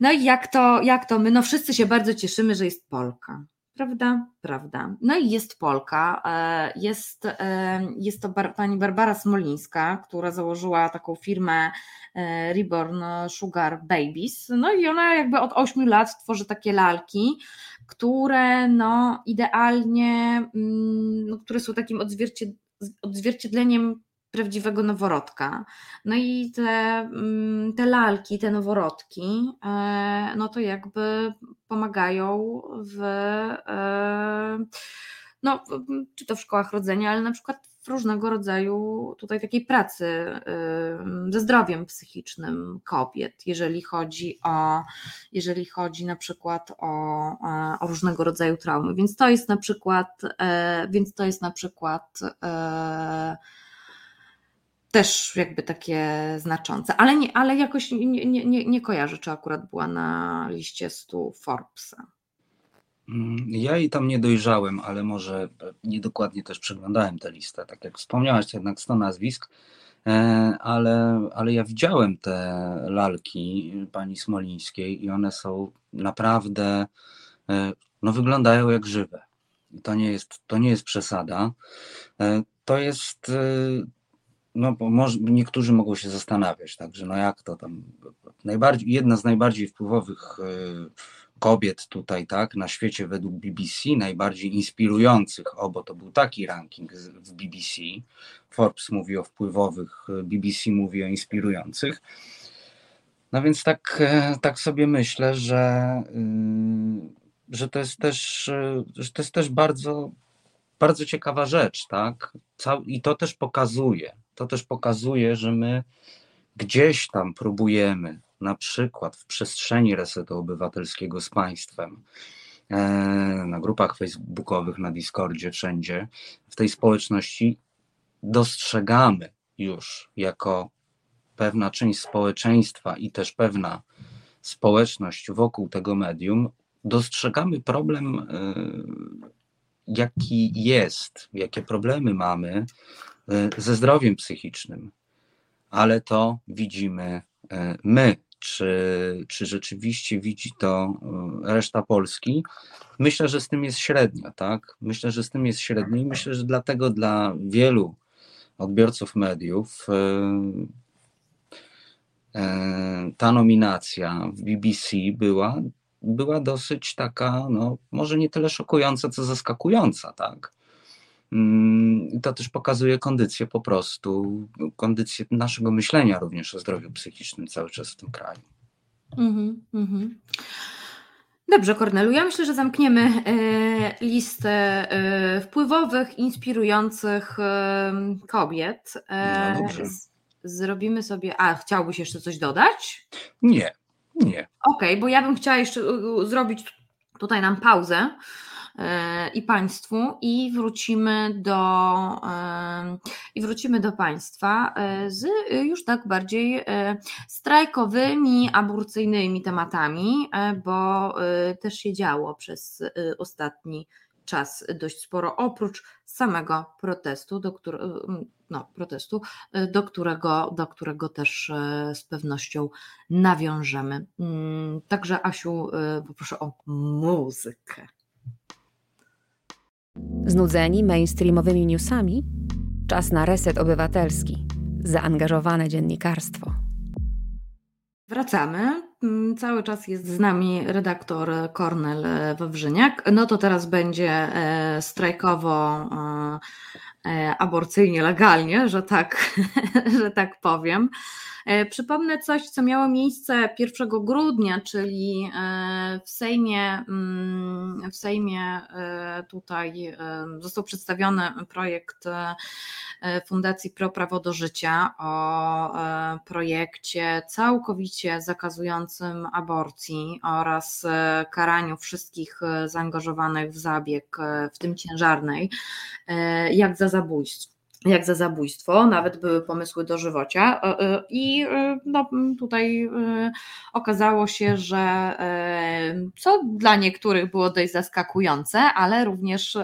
No i jak to, jak to my, no wszyscy się bardzo cieszymy, że jest Polka. Prawda? Prawda. No i jest Polka, e, jest, e, jest to pani Barbara Smolińska, która założyła taką firmę e, Reborn Sugar Babies. No i ona jakby od 8 lat tworzy takie lalki, które no idealnie, mm, no, które są takim odzwierciedleniem prawdziwego noworodka. No i te, mm, te lalki, te noworodki, e, no to jakby pomagają w, e, no, czy to w szkołach rodzenia, ale na przykład w różnego rodzaju tutaj takiej pracy e, ze zdrowiem psychicznym kobiet, jeżeli chodzi o, jeżeli chodzi na przykład o, o różnego rodzaju traumy. Więc to jest na przykład, więc to jest na przykład też jakby takie znaczące, ale, nie, ale jakoś nie, nie, nie, nie kojarzę, czy akurat była na liście 100 Forbesa. Mm, ja jej tam nie dojrzałem, ale może niedokładnie też przeglądałem tę listę. Tak jak wspomniałaś, to jednak 100 nazwisk, e, ale, ale ja widziałem te lalki pani Smolińskiej i one są naprawdę, e, no wyglądają jak żywe. To nie jest, to nie jest przesada. E, to jest, no bo może, niektórzy mogą się zastanawiać, także no jak to tam, najbardziej, jedna z najbardziej wpływowych kobiet tutaj, tak, na świecie według BBC, najbardziej inspirujących, o, bo to był taki ranking w BBC. Forbes mówi o wpływowych, BBC mówi o inspirujących. No więc tak, e, tak sobie myślę, że, y, że to jest też, że to jest też bardzo, bardzo ciekawa rzecz, tak? I to też pokazuje, to też pokazuje, że my gdzieś tam próbujemy na przykład w przestrzeni resetu obywatelskiego z państwem, e, na grupach facebookowych, na Discordzie, wszędzie, w tej społeczności dostrzegamy już jako pewna część społeczeństwa i też pewna społeczność wokół tego medium, dostrzegamy problem, e, jaki jest, jakie problemy mamy ze zdrowiem psychicznym, ale to widzimy my, czy, czy rzeczywiście widzi to e, reszta Polski. Myślę, że z tym jest średnio, tak? Myślę, że z tym jest średnio i myślę, że dlatego dla wielu odbiorców mediów ta nominacja w BBC była, była dosyć taka, no, może nie tyle szokująca, co zaskakująca, tak? Mm, to też pokazuje kondycję po prostu, kondycję naszego myślenia również o zdrowiu psychicznym cały czas w tym kraju. Mm -hmm. Dobrze, Kornelu, ja myślę, że zamkniemy e, listę e, wpływowych, inspirujących e, kobiet. No dobrze. Zrobimy sobie. A, chciałbyś jeszcze coś dodać? Nie, nie. Okej, okay, bo ja bym chciała jeszcze zrobić tutaj nam pauzę i Państwu i wrócimy do, e, i wrócimy do Państwa e, z już tak bardziej strajkowymi, aborcyjnymi tematami, bo też się działo przez ostatni czas dość sporo, oprócz samego protestu, do, którego, no, protestu, do, którego, do którego też z pewnością nawiążemy. Mm, także Asiu, poproszę o muzykę. Znudzeni mainstreamowymi newsami? Czas na reset obywatelski, zaangażowane dziennikarstwo. Wracamy. Mm, cały czas jest z nami redaktor Kornel Wawrzyniak. No to teraz będzie e, strajkowo, e, e, aborcyjnie, legalnie, że tak, [laughs] że tak powiem. E, przypomnę coś, co miało miejsce 1 grudnia, czyli e, w Sejmie, mm, w Sejmie e, tutaj został przedstawiony projekt Fundacji Pro Prawo do Życia o projekcie całkowicie zakazującym aborcji oraz karaniu wszystkich zaangażowawanych w zabieg, w tym ciężarnej, jak za zabójstwo jak za zabójstwo, nawet były pomysły dożywocia e, e, i e, no, tutaj okazało się, że co dla niektórych było dość zaskakujące, ale również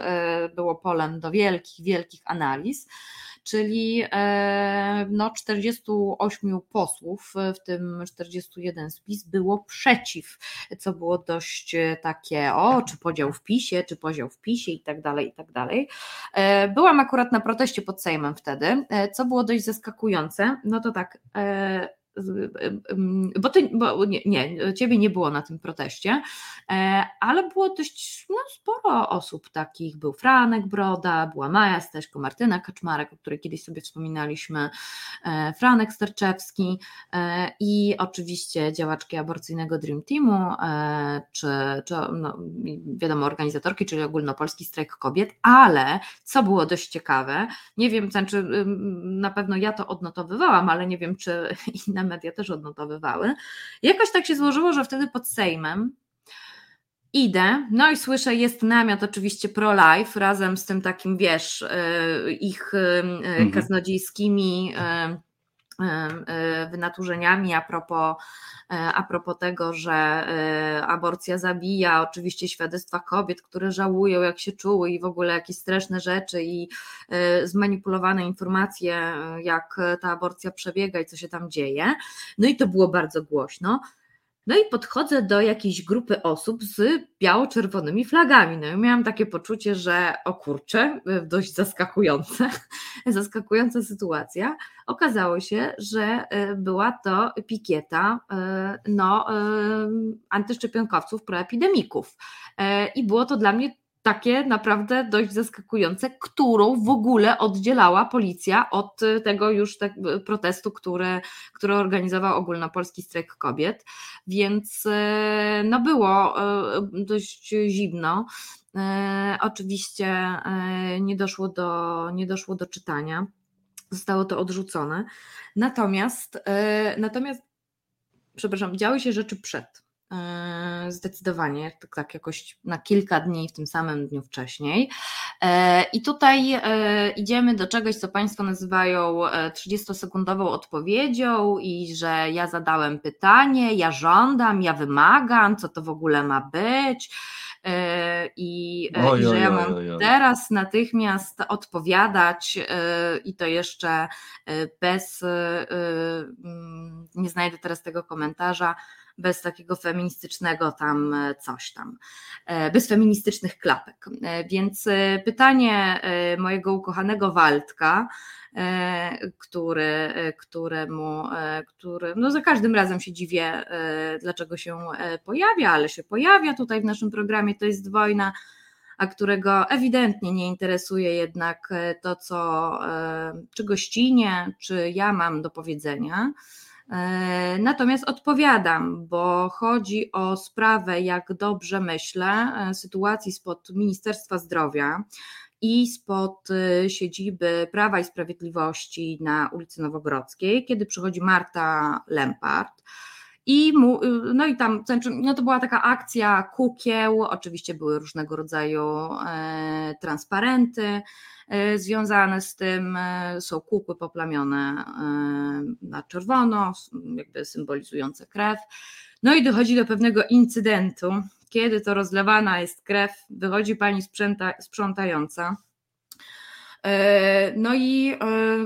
było polem do wielkich, wielkich analiz czyli e, no 48 posłów, w tym 41 spis było przeciw, co było dość e, takie, o, czy podział w PiSie, czy podział w PiSie i tak dalej, i tak dalej. E, byłam akurat na proteście pod Sejmem wtedy, co było dość zaskakujące, no to tak, bo, ty, bo nie, nie, ciebie nie było na tym proteście, e, ale było dość no, sporo osób takich. Był Franek Broda, była Maja Steśko, Martyna Kaczmarek, o której kiedyś sobie wspominaliśmy, e, Franek Sterczewski e, i oczywiście działaczki aborcyjnego Dream Teamu, czy, czy no, wiadomo, organizatorki, czyli ogólnopolski strajk kobiet, ale co było dość ciekawe, nie wiem, znaczy na pewno ja to odnotowywałam, ale nie wiem, czy [laughs] inne media też odnotowywały. Jakoś tak się złożyło, że wtedy pod Sejmem idę, no i słyszę, jest namiot oczywiście pro-life, razem z tym takim, wiesz, y, ich y, y, mhm. kaznodziejskimi wynaturzeniami a propos, a propos tego, że aborcja zabija, oczywiście świadectwa kobiet, które żałują, jak się czuły i w ogóle jakieś straszne rzeczy i zmanipulowane informacje, jak ta aborcja przebiega i co się tam dzieje. No i to było bardzo głośno. No i podchodzę do jakiejś grupy osób z biało-czerwonymi flagami. No i miałam takie poczucie, że o kurczę, dość zaskakujące, [laughs] zaskakująca sytuacja. Okazało się, że e, była to pikieta e, no, e, antyszczepionkowców, proepidemików. I było to dla mnie takie naprawdę dość zaskakujące, którą w ogóle oddzielała policja od tego już tak, protestu, który, który organizował ogólnopolski strajk kobiet. Więc e, no było dość zimno. Oczywiście nie doszło do, nie doszło do czytania. Zostało to odrzucone. Natomiast, natomiast, przepraszam, działy się rzeczy przed zdecydowanie, tak, tak jakoś na kilka dni w tym samym dniu wcześniej. E, I tutaj e, idziemy do czegoś, co Państwo nazywają 30-sekundową odpowiedzią, i że ja zadałem pytanie, ja żądam, ja wymagam, co to w ogóle ma być. I, oj, i że ja mam oj, oj, teraz natychmiast odpowiadać i to jeszcze bez, nie znajdę teraz tego komentarza, bez takiego feministycznego tam e, coś tam, e, bez feministycznych klapek. E, więc pytanie mojego ukochanego Waldka, który, któremu, który, no za każdym razem się dziwię, dlaczego się pojawia, ale się pojawia tutaj w naszym programie, to jest wojna, a którego ewidentnie nie interesuje jednak to, co, czy gościnie, czy ja mam do powiedzenia. E, natomiast odpowiadam, bo chodzi o sprawę, jak dobrze myślę, e, sytuacji spod Ministerstwa Zdrowia i spod e, siedziby Prawa i Sprawiedliwości na ulicy Nowogrodzkiej, kiedy przychodzi Marta Lempart. I, mu, no i tam znaczy, no to była taka akcja kukieł, oczywiście były różnego rodzaju e, transparenty, E, związane z tym e, są kukły poplamione na czerwono, jakby symbolizujące krew. No i dochodzi do pewnego incydentu, kiedy to rozlewana jest krew, wychodzi pani sprząta, sprzątająca no i e,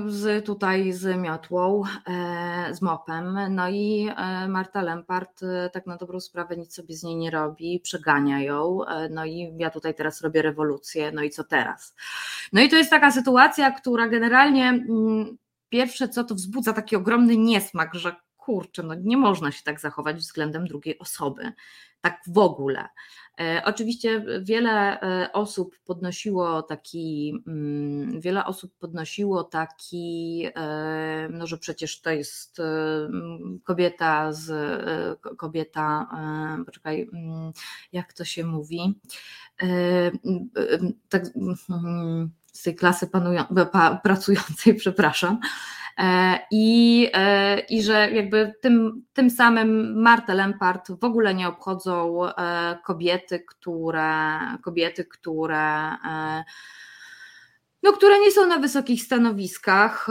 z, tutaj z miotłą, e, z mopem, no i Marta Lempart tak na dobrą sprawę nic sobie z niej nie robi, przegania ją, no i ja tutaj teraz robię rewolucję, no i co teraz? No i to jest taka sytuacja, która generalnie mm, pierwsze co to wzbudza taki ogromny niesmak, że kurczę, no nie można się tak zachować względem drugiej osoby, tak w ogóle. E, oczywiście wiele e, osób podnosiło taki, mm, wiele osób podnosiło taki, e, no że przecież to jest kobieta z kobieta, poczekaj, mm, jak to się mówi, tak, mm, z tej klasy panują, pracującej, [laughs] przepraszam, E, I, e, I że jakby tym, tym samym Martę Lempart w ogóle nie obchodzą e, kobiety, które, kobiety, które no, które nie są na wysokich stanowiskach,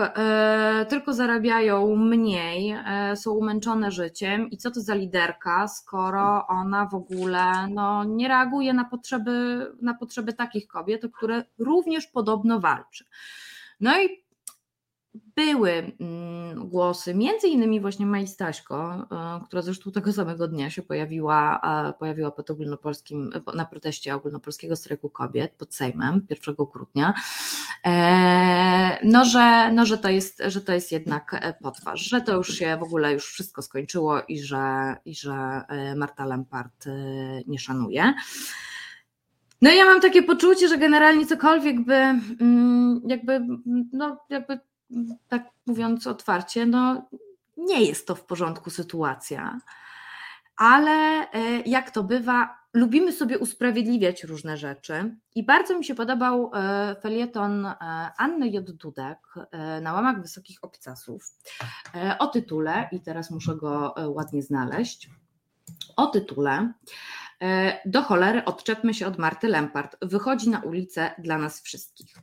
tylko zarabiają mniej, są umęczone życiem. I co to za liderka, skoro ona w ogóle no, nie reaguje na potrzeby, na potrzeby takich kobiet, o które również podobno walczy. No i były mm, głosy, między innymi właśnie Maj Staśko, e, która zresztą tego samego dnia się pojawiła, pojawiła pod ogólnopolskim, na proteście ogólnopolskiego strajku kobiet pod Sejmem 1 grudnia, e, no że, no, że, to jest, że to jest jednak e, potwarz, że to już się w ogóle już wszystko skończyło i że, i że Marta Lempart nie szanuje. No ja mam takie poczucie, że generalnie cokolwiek by mm, jakby, no jakby tak mówiąc otwarcie, no nie jest to w porządku sytuacja, ale e, jak to bywa, lubimy sobie usprawiedliwiać różne rzeczy i bardzo mi się podobał e, felieton e, Anny J. Dudek na łamach Wysokich Obcasów o tytule, i teraz muszę go ładnie znaleźć, o tytule do cholery odczepmy się od Marty Lempart. Wychodzi na ulicę dla nas wszystkich.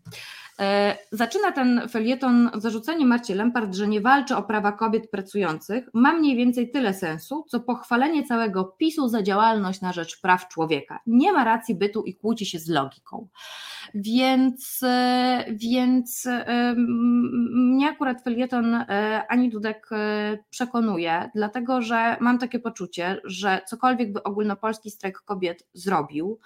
E, zaczyna ten felieton zarzucenie Marcie Lempart, że nie walczy o prawa kobiet pracujących. Ma mniej więcej tyle sensu, co pochwalenie całego PiSu za działalność na rzecz praw człowieka. Nie ma racji bytu i kłóci się z logiką. Więc, e, więc mnie akurat felieton Ani Dudek przekonuje, dlatego że mam takie poczucie, że cokolwiek by ogólnopolski strajk kobiet zrobił,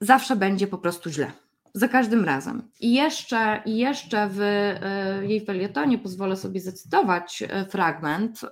zawsze będzie po prostu źle. Za każdym razem. I jeszcze, i jeszcze w e, jej felietonie pozwolę sobie zacytować e, fragment, e,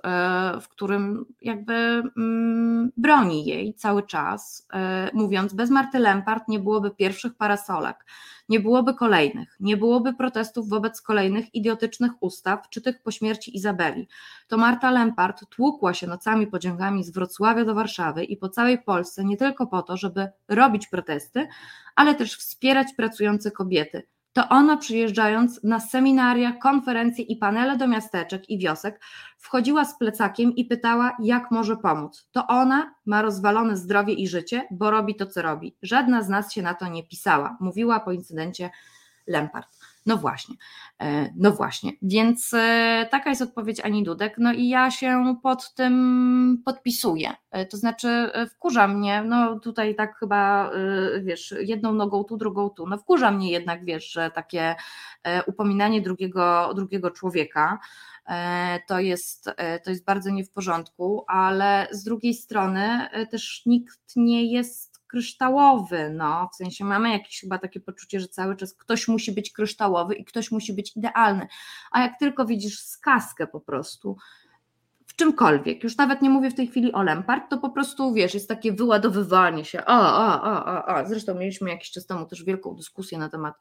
w którym jakby mm, broni jej cały czas, mówiąc: Bez Marty Lempart nie byłoby pierwszych parasolek, nie byłoby kolejnych, nie byłoby protestów wobec kolejnych idiotycznych ustaw, czy tych po śmierci Izabeli. To Marta Lempart tłukła się nocami pociągami z Wrocławia do Warszawy i po całej Polsce nie tylko po to, żeby robić protesty, ale też wspierać pracujące kobiety. To ona przyjeżdżając na seminaria, konferencje i panele do miasteczek i wiosek, wchodziła z plecakiem i pytała, jak może pomóc. To ona ma rozwalone zdrowie i życie, bo robi to, co robi. Żadna z nas się na to nie pisała, mówiła po incydencie Lempart. No właśnie, e, no właśnie, więc e, taka jest odpowiedź Ani Dudek, no i ja się pod tym podpisuję, e, to znaczy wkurza mnie, no tutaj tak chyba, wiesz, jedną nogą tu, drugą tu, no wkurza mnie jednak, wiesz, że takie upominanie drugiego, drugiego człowieka, to jest, to jest bardzo nie w porządku, ale z drugiej strony też nikt nie jest kryształowy, no, w sensie mamy jakieś chyba takie poczucie, że cały czas ktoś musi być kryształowy i ktoś musi być idealny, a jak tylko widzisz skaskę po prostu, w czymkolwiek, już nawet nie mówię w tej chwili o Lempart, to po prostu wiesz, jest takie wyładowywanie się, a, a, a, a, a. zresztą mieliśmy jakiś czas temu też wielką dyskusję na temat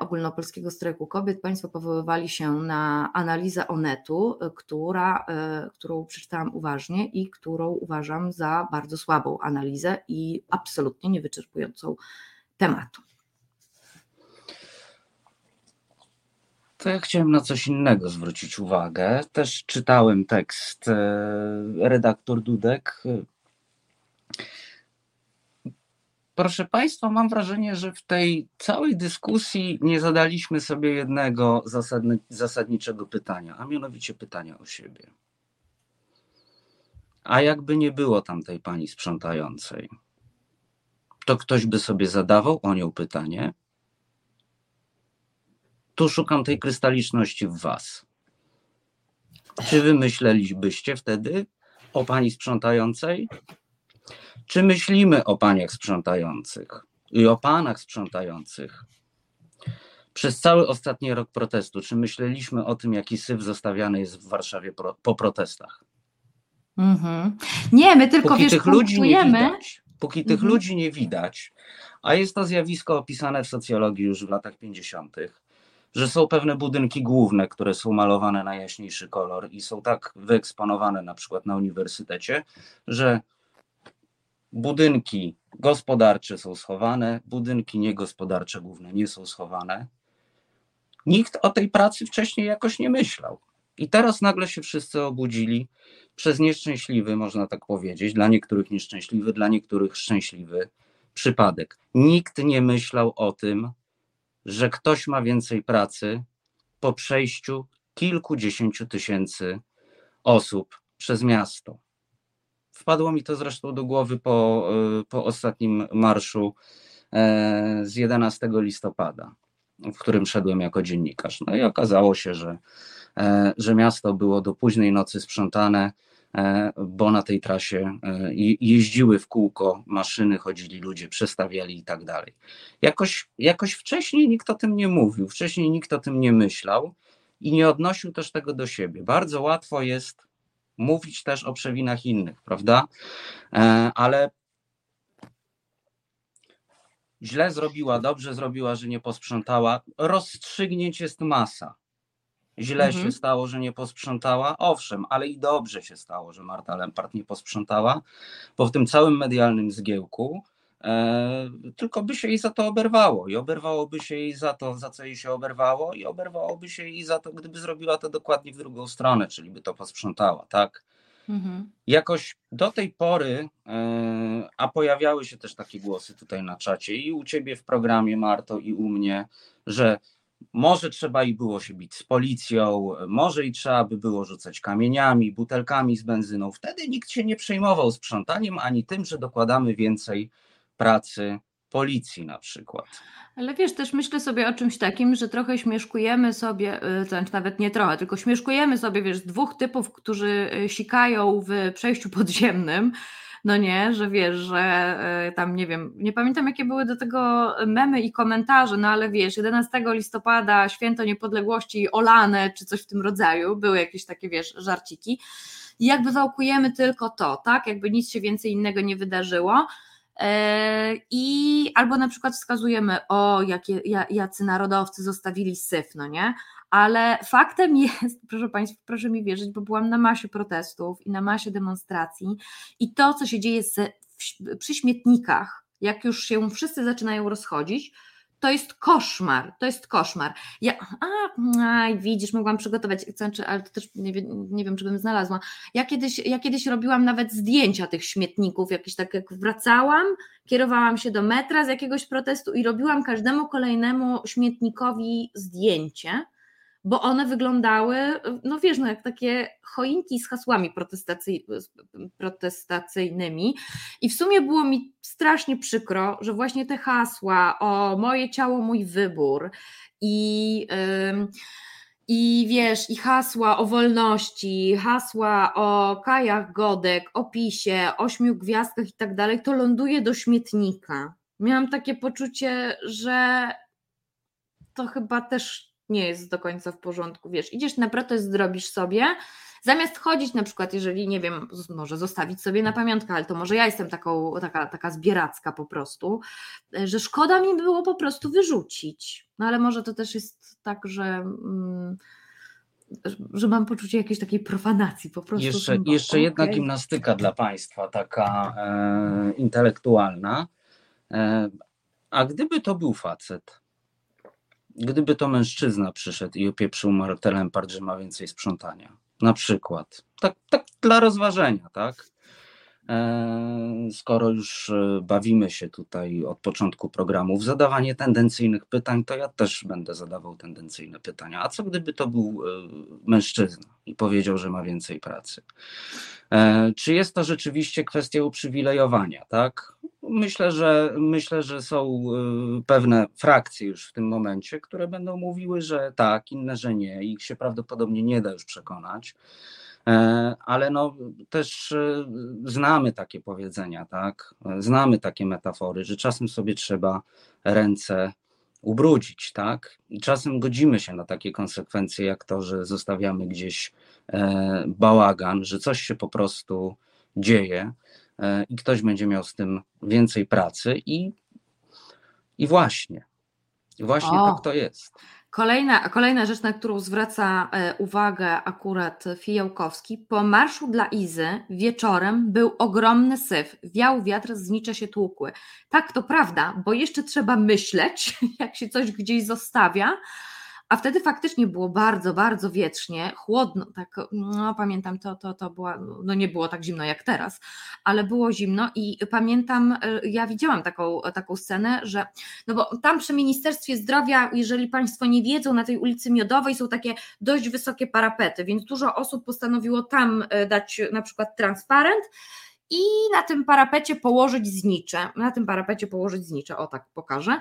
ogólnopolskiego strajku kobiet Państwo powoływali się na analizę Onetu, e, która, e, którą przeczytałam uważnie i którą uważam za bardzo słabą analizę i absolutnie niewyczerpującą tematu. To ja chciałem na coś innego zwrócić uwagę. Też czytałem tekst redaktor Dudek Proszę Państwa, mam wrażenie, że w tej całej dyskusji nie zadaliśmy sobie jednego zasadny, zasadniczego pytania, a mianowicie pytania o siebie. A jakby nie było tamtej pani sprzątającej, to ktoś by sobie zadawał o nią pytanie? Tu szukam tej krystaliczności w Was. Czy wy myślelibyście wtedy o pani sprzątającej? Czy myślimy o paniach sprzątających i o panach sprzątających? Przez cały ostatni rok protestu, czy myśleliśmy o tym, jaki syf zostawiany jest w Warszawie pro, po protestach? Mhm. Nie, my tylko póki wiesz, tych ludzi nie widać, póki tych mhm. ludzi nie widać, a jest to zjawisko opisane w socjologii już w latach 50., że są pewne budynki główne, które są malowane na jaśniejszy kolor i są tak wyeksponowane na przykład na uniwersytecie, że budynki gospodarcze są schowane, budynki niegospodarcze główne nie są schowane. Nikt o tej pracy wcześniej jakoś nie myślał. I teraz nagle się wszyscy obudzili przez nieszczęśliwy, można tak powiedzieć, dla niektórych nieszczęśliwy, dla niektórych szczęśliwy przypadek. Nikt nie myślał o tym, że ktoś ma więcej pracy po przejściu kilkudziesięciu tysięcy osób przez miasto. Wpadło mi to zresztą do głowy po, e, po ostatnim marszu e, z 11 listopada, w którym szedłem jako dziennikarz. No i okazało się, że, e, że miasto było do późnej nocy sprzątane, bo na tej trasie jeździły w kółko maszyny, chodzili ludzie, przestawiali i tak dalej. Jakoś, jakoś wcześniej nikt o tym nie mówił, wcześniej nikt o tym nie myślał i nie odnosił też tego do siebie. Bardzo łatwo jest mówić też o przewinach innych, prawda? E, ale źle zrobiła, dobrze zrobiła, że nie posprzątała. Rozstrzygnięć jest masa. Źle mhm. się stało, że nie posprzątała. Owszem, ale i dobrze się stało, że Marta Lempart nie posprzątała, bo w tym całym medialnym zgiełku tylko by się jej za to oberwało i oberwałoby się jej za to, za co jej się oberwało i oberwałoby się jej za to, gdyby zrobiła to dokładnie w drugą stronę, czyli by to posprzątała, tak? Mhm. Jakoś do tej pory, e, a pojawiały się też takie głosy tutaj na czacie i u ciebie w programie, Marto, i u mnie, że może trzeba i było się bić z policją, może i trzeba by było rzucać kamieniami, butelkami z benzyną. Wtedy nikt się nie przejmował sprzątaniem ani tym, że dokładamy więcej pracy policji na przykład. Ale wiesz, też myślę sobie o czymś takim, że trochę śmieszkujemy sobie, y, znaczy nawet nie trochę, tylko śmieszkujemy sobie, wiesz, dwóch typów, którzy y, sikają w przejściu podziemnym, no nie, że wiesz, że y, tam nie wiem, nie pamiętam jakie były do tego memy i komentarze, no ale wiesz, 11 listopada, święto niepodległości olane, czy coś w tym rodzaju, były jakieś takie, wiesz, żarciki. I jakby wałkujemy tylko to, tak? Jakby nic się więcej innego nie wydarzyło. E, I albo na przykład wskazujemy, o, jakie, jacy narodowcy zostawili syf, no nie? Ale faktem jest, [laughs] proszę Państwa, proszę mi wierzyć, bo byłam na masie protestów i na masie demonstracji, i to, co się dzieje przy śmietnikach, jak już się wszyscy zaczynają rozchodzić, to jest koszmar, to jest koszmar. Ja, a, widzisz, mogłam przygotować, ale to też nie, nie wiem, czy bym znalazła. Ja kiedyś, ja kiedyś robiłam nawet zdjęcia tych śmietników, jakieś tak jak wracałam, kierowałam się do metra z jakiegoś protestu i robiłam każdemu kolejnemu śmietnikowi zdjęcie bo one wyglądały, no wiesz, no jak takie choinki z hasłami protestacyjnymi. I w sumie było mi strasznie przykro, że właśnie te hasła o moje ciało, mój wybór i. Yy, i wiesz, i hasła o wolności, hasła o Kajach Godek, o PiSie, ośmiu gwiazdkach i tak dalej, to ląduje do śmietnika. Miałam takie poczucie, że to chyba też nie jest do końca w porządku. Wiesz, idziesz na protest, zrobisz sobie, zamiast chodzić na przykład, jeżeli nie wiem, może zostawić sobie na pamiątkę, ale to może ja jestem taką, taka, taka zbieracka po prostu, że szkoda mi było po prostu wyrzucić. No ale może to też jest tak, że. Mm, że mam poczucie jakiejś takiej profanacji po prostu. Jeszcze, jeszcze jedna gimnastyka dla Państwa, taka e, intelektualna. E, a gdyby to był facet, gdyby to mężczyzna przyszedł i opieprzył martelem part, że ma więcej sprzątania, na przykład, tak, tak dla rozważenia, tak? E, skoro już e, bawimy się tutaj od początku programu w zadawanie tendencyjnych pytań, to ja też będę zadawał tendencyjne pytania. A co gdyby to był e, mężczyzna i powiedział, że ma więcej pracy? Czy jest to rzeczywiście kwestia uprzywilejowania, tak? Myślę, że myślę, że są pewne frakcje już w tym momencie, które będą mówiły, że tak, inne, że nie. Ich się prawdopodobnie nie da już przekonać. E, ale no, też e, znamy takie powiedzenia, tak? Znamy takie metafory, że czasem sobie trzeba ręce ubrudzić, tak? I czasem godzimy się na takie konsekwencje, jak to, że zostawiamy gdzieś e, bałagan, że coś się po prostu dzieje i ktoś będzie miał z tym więcej pracy i, i właśnie, właśnie o. tak to jest. Kolejna, kolejna rzecz, na którą zwraca e, uwagę akurat Fijałkowski, po marszu dla Izy wieczorem był ogromny syf, wiał wiatr, znicze się tłukły. Tak, to prawda, bo jeszcze trzeba myśleć, [laughs] jak się coś gdzieś zostawia, a wtedy faktycznie było bardzo, bardzo wietrznie, chłodno, tak, no pamiętam, to, to, to była, no nie było tak zimno jak teraz, ale było zimno i pamiętam, e, ja widziałam taką, taką scenę, że, no bo tam przy Ministerstwie Zdrowia, jeżeli Państwo nie wiedzą, na tej ulicy Miodowej są takie dość wysokie parapety, więc dużo osób postanowiło tam e, dać na przykład transparent, i na tym parapecie położyć znicze. Na tym parapecie położyć znicze, o tak pokażę.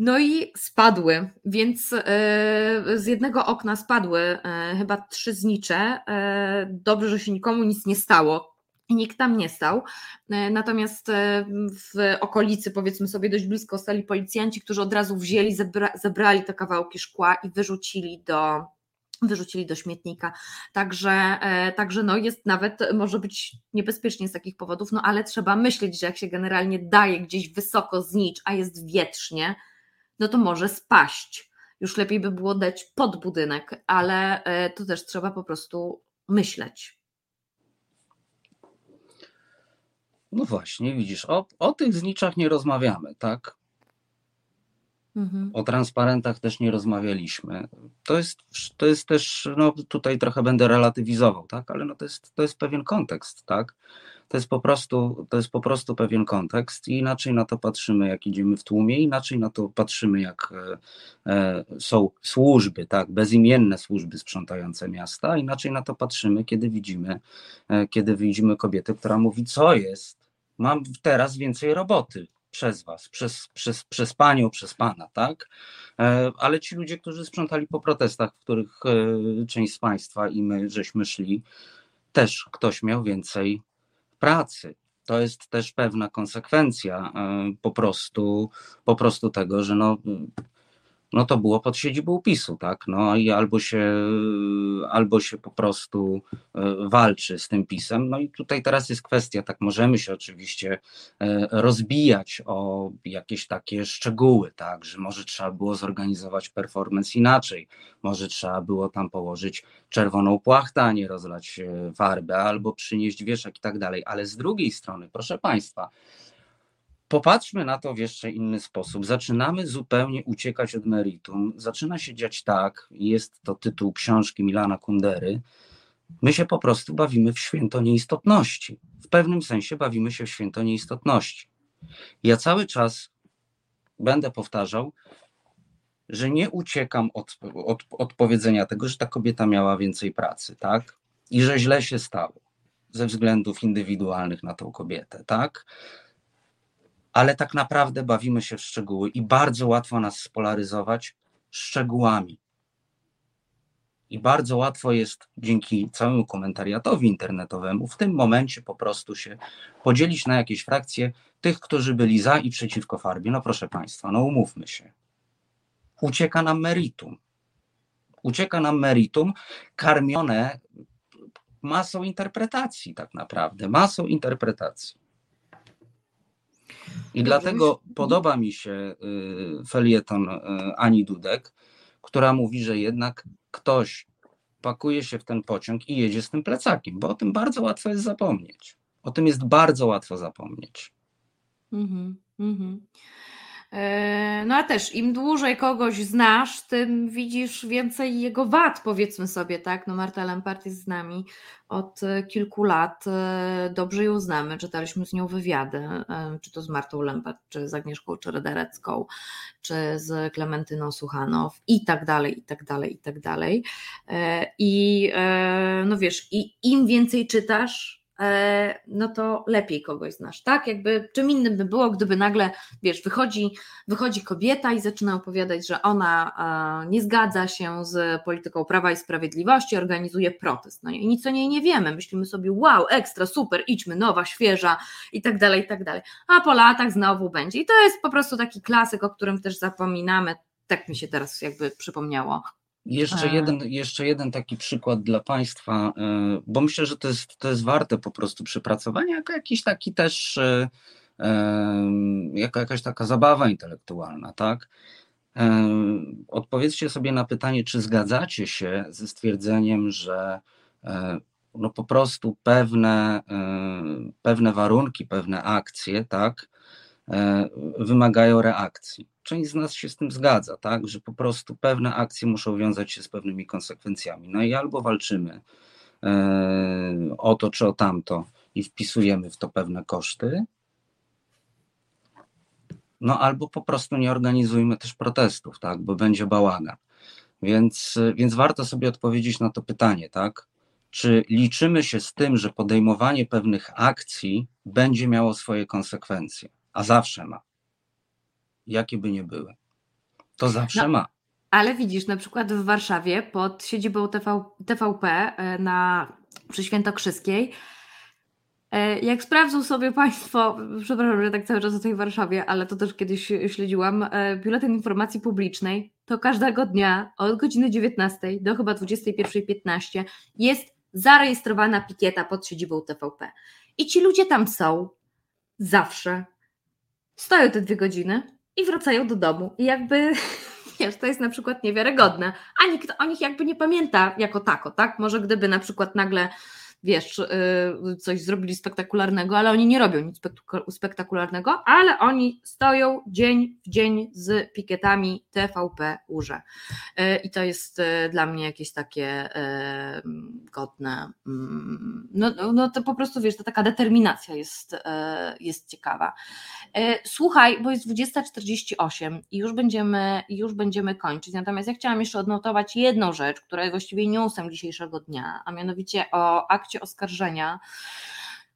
No i spadły, więc e, z jednego okna spadły e, chyba trzy znicze. E, dobrze, że się nikomu nic nie stało. I nikt tam nie stał. Natomiast w okolicy, powiedzmy sobie, dość blisko stali policjanci, którzy od razu wzięli, zebra, zebrali te kawałki szkła i wyrzucili do, wyrzucili do śmietnika. Także, także no jest nawet, może być niebezpiecznie z takich powodów, no ale trzeba myśleć, że jak się generalnie daje gdzieś wysoko znicz, a jest wietrznie, no to może spaść. Już lepiej by było dać pod budynek, ale e, to też trzeba po prostu myśleć. No właśnie, widzisz, o, o tych zniczach nie rozmawiamy, tak? Mhm. O transparentach też nie rozmawialiśmy. To jest, to jest też, no tutaj trochę będę relatywizował, tak, ale no to jest, to jest pewien kontekst, tak. To jest, po prostu, to jest po prostu pewien kontekst i inaczej na to patrzymy, jak idziemy w tłumie, inaczej na to patrzymy, jak e, e, są służby, tak, bezimienne służby sprzątające miasta, inaczej na to patrzymy, kiedy widzimy, e, kiedy widzimy kobietę, która mówi, co jest, mam teraz więcej roboty, przez was, przez, przez, przez panią, przez pana, tak? Ale ci ludzie, którzy sprzątali po protestach, w których część z państwa i my żeśmy szli, też ktoś miał więcej pracy. To jest też pewna konsekwencja e, po prostu, po prostu tego, że no, no to było pod siedzibą PiSu, tak? No i albo się, albo się po prostu e, walczy z tym PiSem. No i tutaj teraz jest kwestia, tak możemy się oczywiście e, rozbijać o jakieś takie szczegóły, tak? Że może trzeba było zorganizować performance inaczej, może trzeba było tam położyć czerwoną płachtę, a nie rozlać e, farbę, albo przynieść wieszak i tak dalej. Ale z drugiej strony, proszę Państwa, Popatrzmy na to w jeszcze inny sposób. Zaczynamy zupełnie uciekać od meritum. Zaczyna się dziać tak, jest to tytuł książki Milana Kundery. My się po prostu bawimy w święto nieistotności. W pewnym sensie bawimy się w święto nieistotności. Ja cały czas będę powtarzał, że nie uciekam od, od, od powiedzenia tego, że ta kobieta miała więcej pracy, tak? I że źle się stało ze względów indywidualnych na tą kobietę, tak? Ale tak naprawdę bawimy się w szczegóły i bardzo łatwo nas spolaryzować szczegółami. I bardzo łatwo jest dzięki całemu komentariatowi internetowemu w tym momencie po prostu się podzielić na jakieś frakcje tych, którzy byli za i przeciwko farbie. No proszę Państwa, no umówmy się. Ucieka nam meritum. Ucieka nam meritum karmione masą interpretacji, tak naprawdę, masą interpretacji. I dlatego podoba mi się y, felieton y, Ani Dudek, która mówi, że jednak ktoś pakuje się w ten pociąg i jedzie z tym plecakiem, bo o tym bardzo łatwo jest zapomnieć. O tym jest bardzo łatwo zapomnieć. Mm-hmm. E, no a też im dłużej kogoś znasz, tym widzisz więcej jego wad, powiedzmy sobie, tak? No Marta Lempart jest z nami od kilku lat, e, dobrze ją znamy, czytaliśmy z nią wywiady, e, czy to z Martą Lempart, czy z Agnieszką Czeredarecką, czy z Klementyną Suchanow i tak dalej, i tak dalej, i tak dalej. I no wiesz, i im więcej czytasz, E, no to lepiej kogoś znasz, tak? Jakby czym innym by było, gdyby nagle, wiesz, wychodzi, wychodzi kobieta i zaczyna opowiadać, że ona e, nie zgadza się z polityką Prawa i Sprawiedliwości, organizuje protest. No i nic o niej nie wiemy. Myślimy sobie, wow, ekstra, super, idźmy, nowa, świeża i tak dalej, i tak dalej. A po latach znowu będzie. I to jest po prostu taki klasyk, o którym też zapominamy. Tak mi się teraz jakby przypomniało. Jeszcze jeden, jeszcze jeden taki przykład dla Państwa, e, bo myślę, że to jest, to jest warte po prostu przypracowania, jako jakiś taki też, e, e, jako jakaś taka zabawa intelektualna, tak? Odpowiedzcie sobie na pytanie, czy zgadzacie się ze stwierdzeniem, że no po prostu pewne, pewne warunki, pewne akcje, tak, wymagają reakcji część z nas się z tym zgadza, tak, że po prostu pewne akcje muszą wiązać się z pewnymi konsekwencjami. No i albo walczymy e, o to czy o tamto i wpisujemy w to pewne koszty, no albo po prostu nie organizujmy też protestów, tak, bo będzie bałagan. Więc, więc warto sobie odpowiedzieć na to pytanie, tak? Czy liczymy się z tym, że podejmowanie pewnych akcji będzie miało swoje konsekwencje? A zawsze ma jakie by nie były. To zawsze no, ma. Ale widzisz, na przykład w Warszawie pod siedzibą TV, TVP e, na, przy Świętokrzyskiej, e, jak sprawdzą sobie Państwo, przepraszam, że tak cały czas o tej Warszawie, ale to też kiedyś śledziłam, e, biuletyn informacji publicznej, to każdego dnia od godziny 19 do chyba 21.15 jest zarejestrowana pikieta pod siedzibą TVP. I ci ludzie tam są zawsze. Stoją te dwie godziny, i wracają do domu. I jakby, [laughs] wiesz, to jest na przykład niewiarygodne. A nikt o nich jakby nie pamięta jako tako, tak? Może gdyby na przykład nagle wiesz, y, coś zrobili spektakularnego, ale oni nie robią nic spektakularnego, ale oni stoją dzień w dzień z pikietami TVP Urze. Y, I to jest y, dla mnie jakieś takie godne. Mm, no, no, no to po prostu wiesz, to taka determinacja jest, jest ciekawa. Słuchaj, bo jest 20.48 i już będziemy, już będziemy kończyć. Natomiast ja chciałam jeszcze odnotować jedną rzecz, która jest właściwie newsem dzisiejszego dnia, a mianowicie o akcie oskarżenia,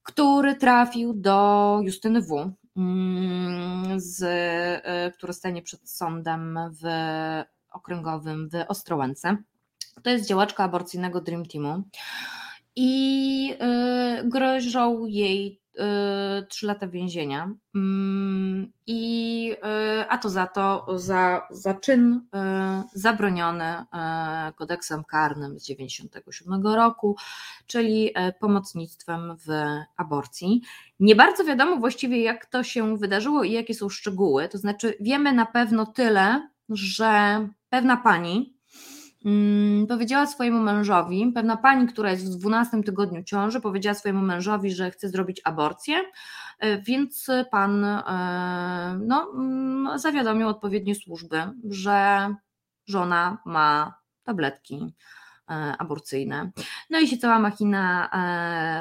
który trafił do Justyny W., mm, z, y, który stanie przed sądem w okręgowym w Ostrołęce. To jest działaczka aborcyjnego Dream Teamu i y, grożą jej Y, trzy lata więzienia. Mm, I, y, a to za to, za, za czyn y, zabroniony kodeksem karnym z 1997 roku, czyli pomocnictwem w aborcji. Nie bardzo wiadomo właściwie, jak to się wydarzyło i jakie są szczegóły. To znaczy, wiemy na pewno tyle, że pewna pani, Mm, powiedziała swojemu mężowi, pewna pani, która jest w 12 tygodniu ciąży, powiedziała swojemu mężowi, że chce zrobić aborcję, e, więc pan e, no, mm, zawiadomił odpowiednie służby, że żona ma tabletki e, aborcyjne. No i się cała machina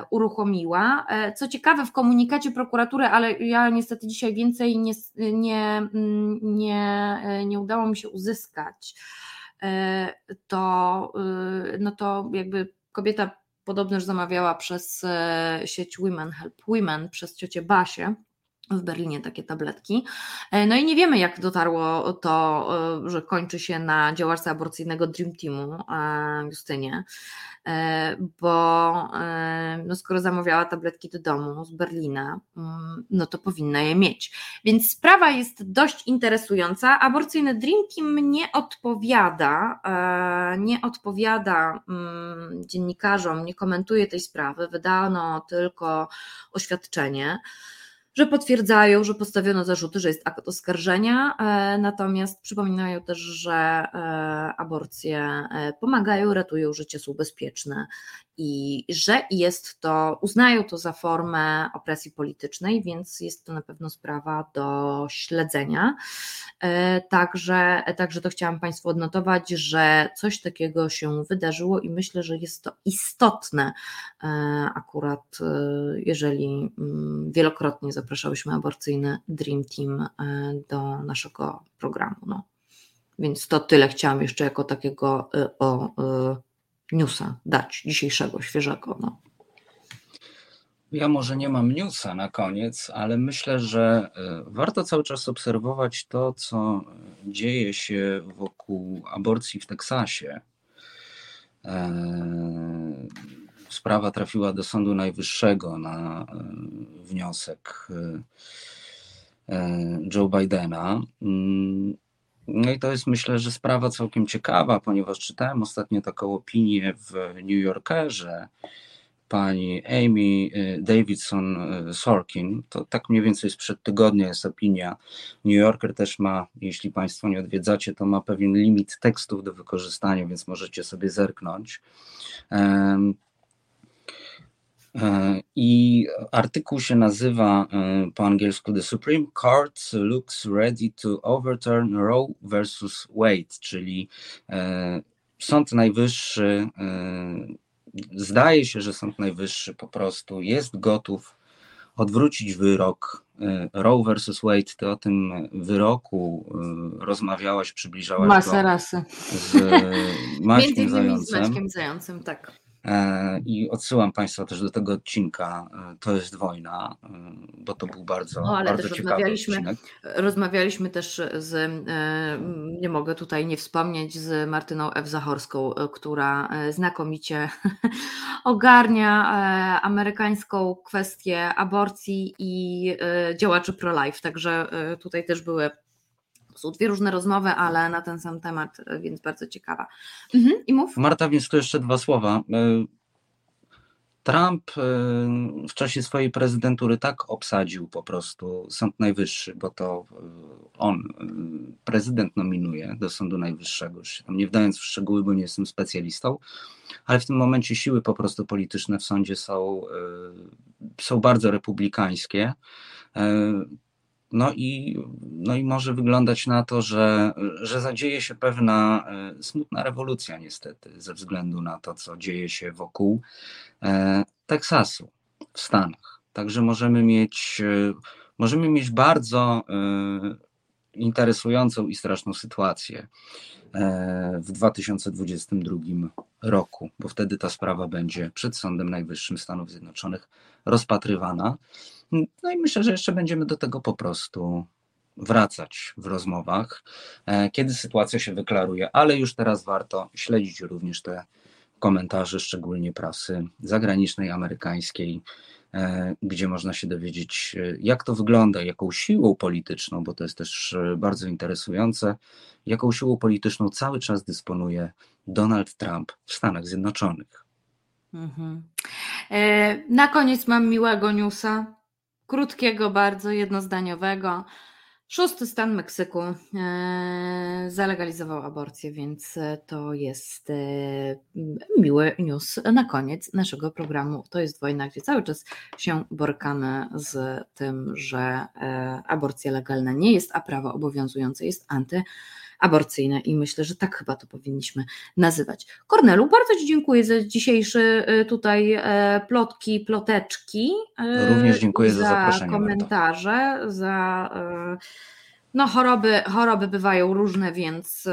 uruchomiła. Co ciekawe, w komunikacie prokuratury, ale ja niestety dzisiaj więcej nie, nie, mm, nie, nie udało mi się uzyskać to, y, no to jakby kobieta podobno już zamawiała przez e, sieć Women Help Women, przez ciocię Basię w Berlinie takie tabletki. E, no i nie wiemy, jak dotarło to, że kończy się na działaczce aborcyjnego Dream Teamu Justynie. E, bo e, no skoro zamawiała tabletki do domu z Berlina, mm, no to powinna je mieć. Więc sprawa jest dość interesująca. Aborcyjny Dream Team nie odpowiada, e, nie odpowiada mm, dziennikarzom, nie komentuje tej sprawy, wydano tylko oświadczenie że potwierdzają, że postawiono zarzuty, że jest akt oskarżenia, e, natomiast przypominają też, że e, aborcje e, pomagają, ratują życie, są bezpieczne i że jest to, uznają to za formę opresji politycznej, więc jest to na pewno sprawa do śledzenia. Także, także to chciałam Państwu odnotować, że coś takiego się wydarzyło i myślę, że jest to istotne akurat, jeżeli mm, wielokrotnie zapraszałyśmy aborcyjny Dream Team e, do naszego programu. No. Więc to tyle chciałam jeszcze jako takiego e, o, e, newsa dać, dzisiejszego, świeżego. No. Ja może nie mam newsa na koniec, ale myślę, że warto cały czas obserwować to, co dzieje się wokół aborcji w Teksasie. Sprawa trafiła do Sądu Najwyższego na e, wniosek e, e, Joe Bidena. Mm, no i to jest myślę, że sprawa całkiem ciekawa, ponieważ czytałem ostatnio taką opinię w New Yorkerze pani Amy Davidson Sorkin. To tak mniej więcej sprzed tygodnia jest opinia. New Yorker też ma, jeśli Państwo nie odwiedzacie, to ma pewien limit tekstów do wykorzystania, więc możecie sobie zerknąć. E, I artykuł się nazywa e, po angielsku The Supreme Court looks ready to overturn Roe versus Wade, czyli e, Sąd Najwyższy, zdaje się, że Sąd Najwyższy po prostu jest gotów odwrócić wyrok Roe versus Wade. Ty o tym wyroku rozmawiałaś, przybliżałaś Masę rasy. z [laughs] Maćkiem Zającem. Z Maćkiem Zającem, tak. E, I odsyłam Państwa też do tego odcinka. E, to jest wojna, e, bo to był bardzo, no, ale bardzo też ciekawy rozmawialiśmy, odcinek. Rozmawialiśmy też z, nie mogę tutaj nie wspomnieć, z Martyną F. Zachorską, która znakomicie [laughs] ogarnia amerykańską kwestię aborcji i działaczy pro-life. Także tutaj też były są dwie różne rozmowy, ale na ten sam temat, e, więc bardzo ciekawa. Mhm, I mów. Marta, jeszcze dwa słowa. E, Trump y, w czasie swojej prezydentury tak obsadził po prostu Sąd Najwyższy, bo to on, prezydent nominuje do Sądu Najwyższego, już się tam nie wdając w szczegóły, bo nie jestem specjalistą, ale w tym momencie siły po prostu polityczne w sądzie są, są bardzo republikańskie. No i, no i może wyglądać na to, że, że zadzieje się pewna smutna rewolucja, niestety, ze względu na to, co dzieje się wokół. E, Teksasu w Stanach. Także możemy mieć, e, możemy mieć bardzo e, interesującą i straszną sytuację w 2022 roku, bo wtedy ta sprawa będzie przed Sądem Najwyższym Stanów Zjednoczonych rozpatrywana. No i myślę, że jeszcze będziemy do tego po prostu wracać w rozmowach, kiedy sytuacja się wyklaruje, ale już teraz warto śledzić również te komentarze, szczególnie prasy zagranicznej, amerykańskiej, e, gdzie można się dowiedzieć, e, jak to wygląda, jaką siłą polityczną, bo to jest też e, bardzo interesujące, jaką siłą polityczną cały czas dysponuje Donald Trump w Stanach Zjednoczonych. Mhm. Na koniec mam miłego newsa, krótkiego, bardzo jednozdaniowego. Szósty stan Meksyku e, zalegalizował aborcję, więc e, to jest e, miły news na koniec naszego programu. To jest wojna, gdzie cały czas się borykamy z tym, że aborcja legalna nie jest, a prawo obowiązujące jest anty aborcyjne i myślę, że tak chyba to powinniśmy nazywać. Kornelu, bardzo Ci dziękuję za dzisiejszy y, tutaj e, plotki, ploteczki. Y, Również dziękuję za, za zaproszenie. komentarze, za y, no choroby, choroby bywają różne, więc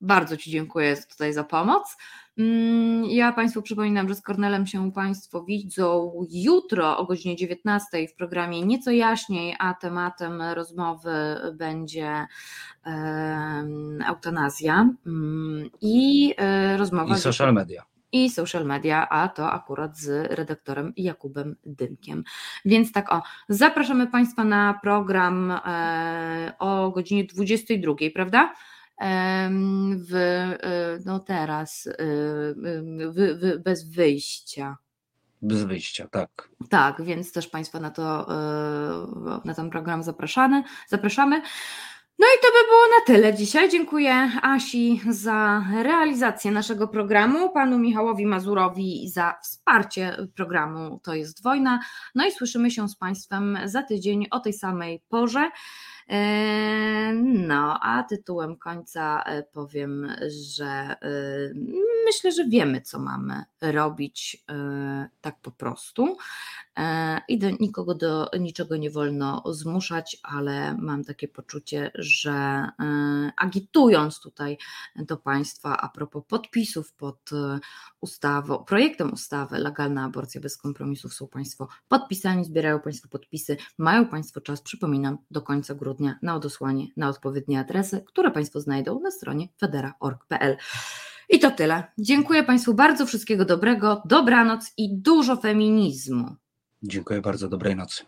bardzo Ci dziękuję tutaj za pomoc. Mm, ja Państwu przypominam, że z Kornelem się Państwo widzą jutro o godzinie 19 w programie Nieco Jaśniej, a tematem rozmowy będzie eutanazja mm, i e, rozmowa. I social media i social media, a to akurat z redaktorem Jakubem Dymkiem. Więc tak o, zapraszamy Państwa na program e, o godzinie 22, prawda? W, e, no teraz, e, w, w, bez wyjścia. Bez wyjścia, tak. Tak, więc też Państwa na, to, e, na ten program zapraszamy. zapraszamy. No i to by było na tyle dzisiaj. Dziękuję Asi za realizację naszego programu, panu Michałowi Mazurowi za wsparcie programu To jest wojna. No i słyszymy się z Państwem za tydzień o tej samej porze. E, no, a tytułem końca e, powiem, że e, myślę, że wiemy, co mamy robić tak po prostu. I do nikogo do niczego nie wolno zmuszać, ale mam takie poczucie, że agitując tutaj do Państwa a propos podpisów pod ustawą, projektem ustawy Legalna aborcja bez kompromisów są Państwo podpisani, zbierają Państwo podpisy, mają Państwo czas, przypominam, do końca grudnia grudnia na odesłanie na odpowiednie adresy, które Państwo znajdą na stronie federa.org.pl. I to tyle. Dziękuję Państwu bardzo, wszystkiego dobrego, dobranoc i dużo feminizmu. Dziękuję bardzo, dobrej nocy.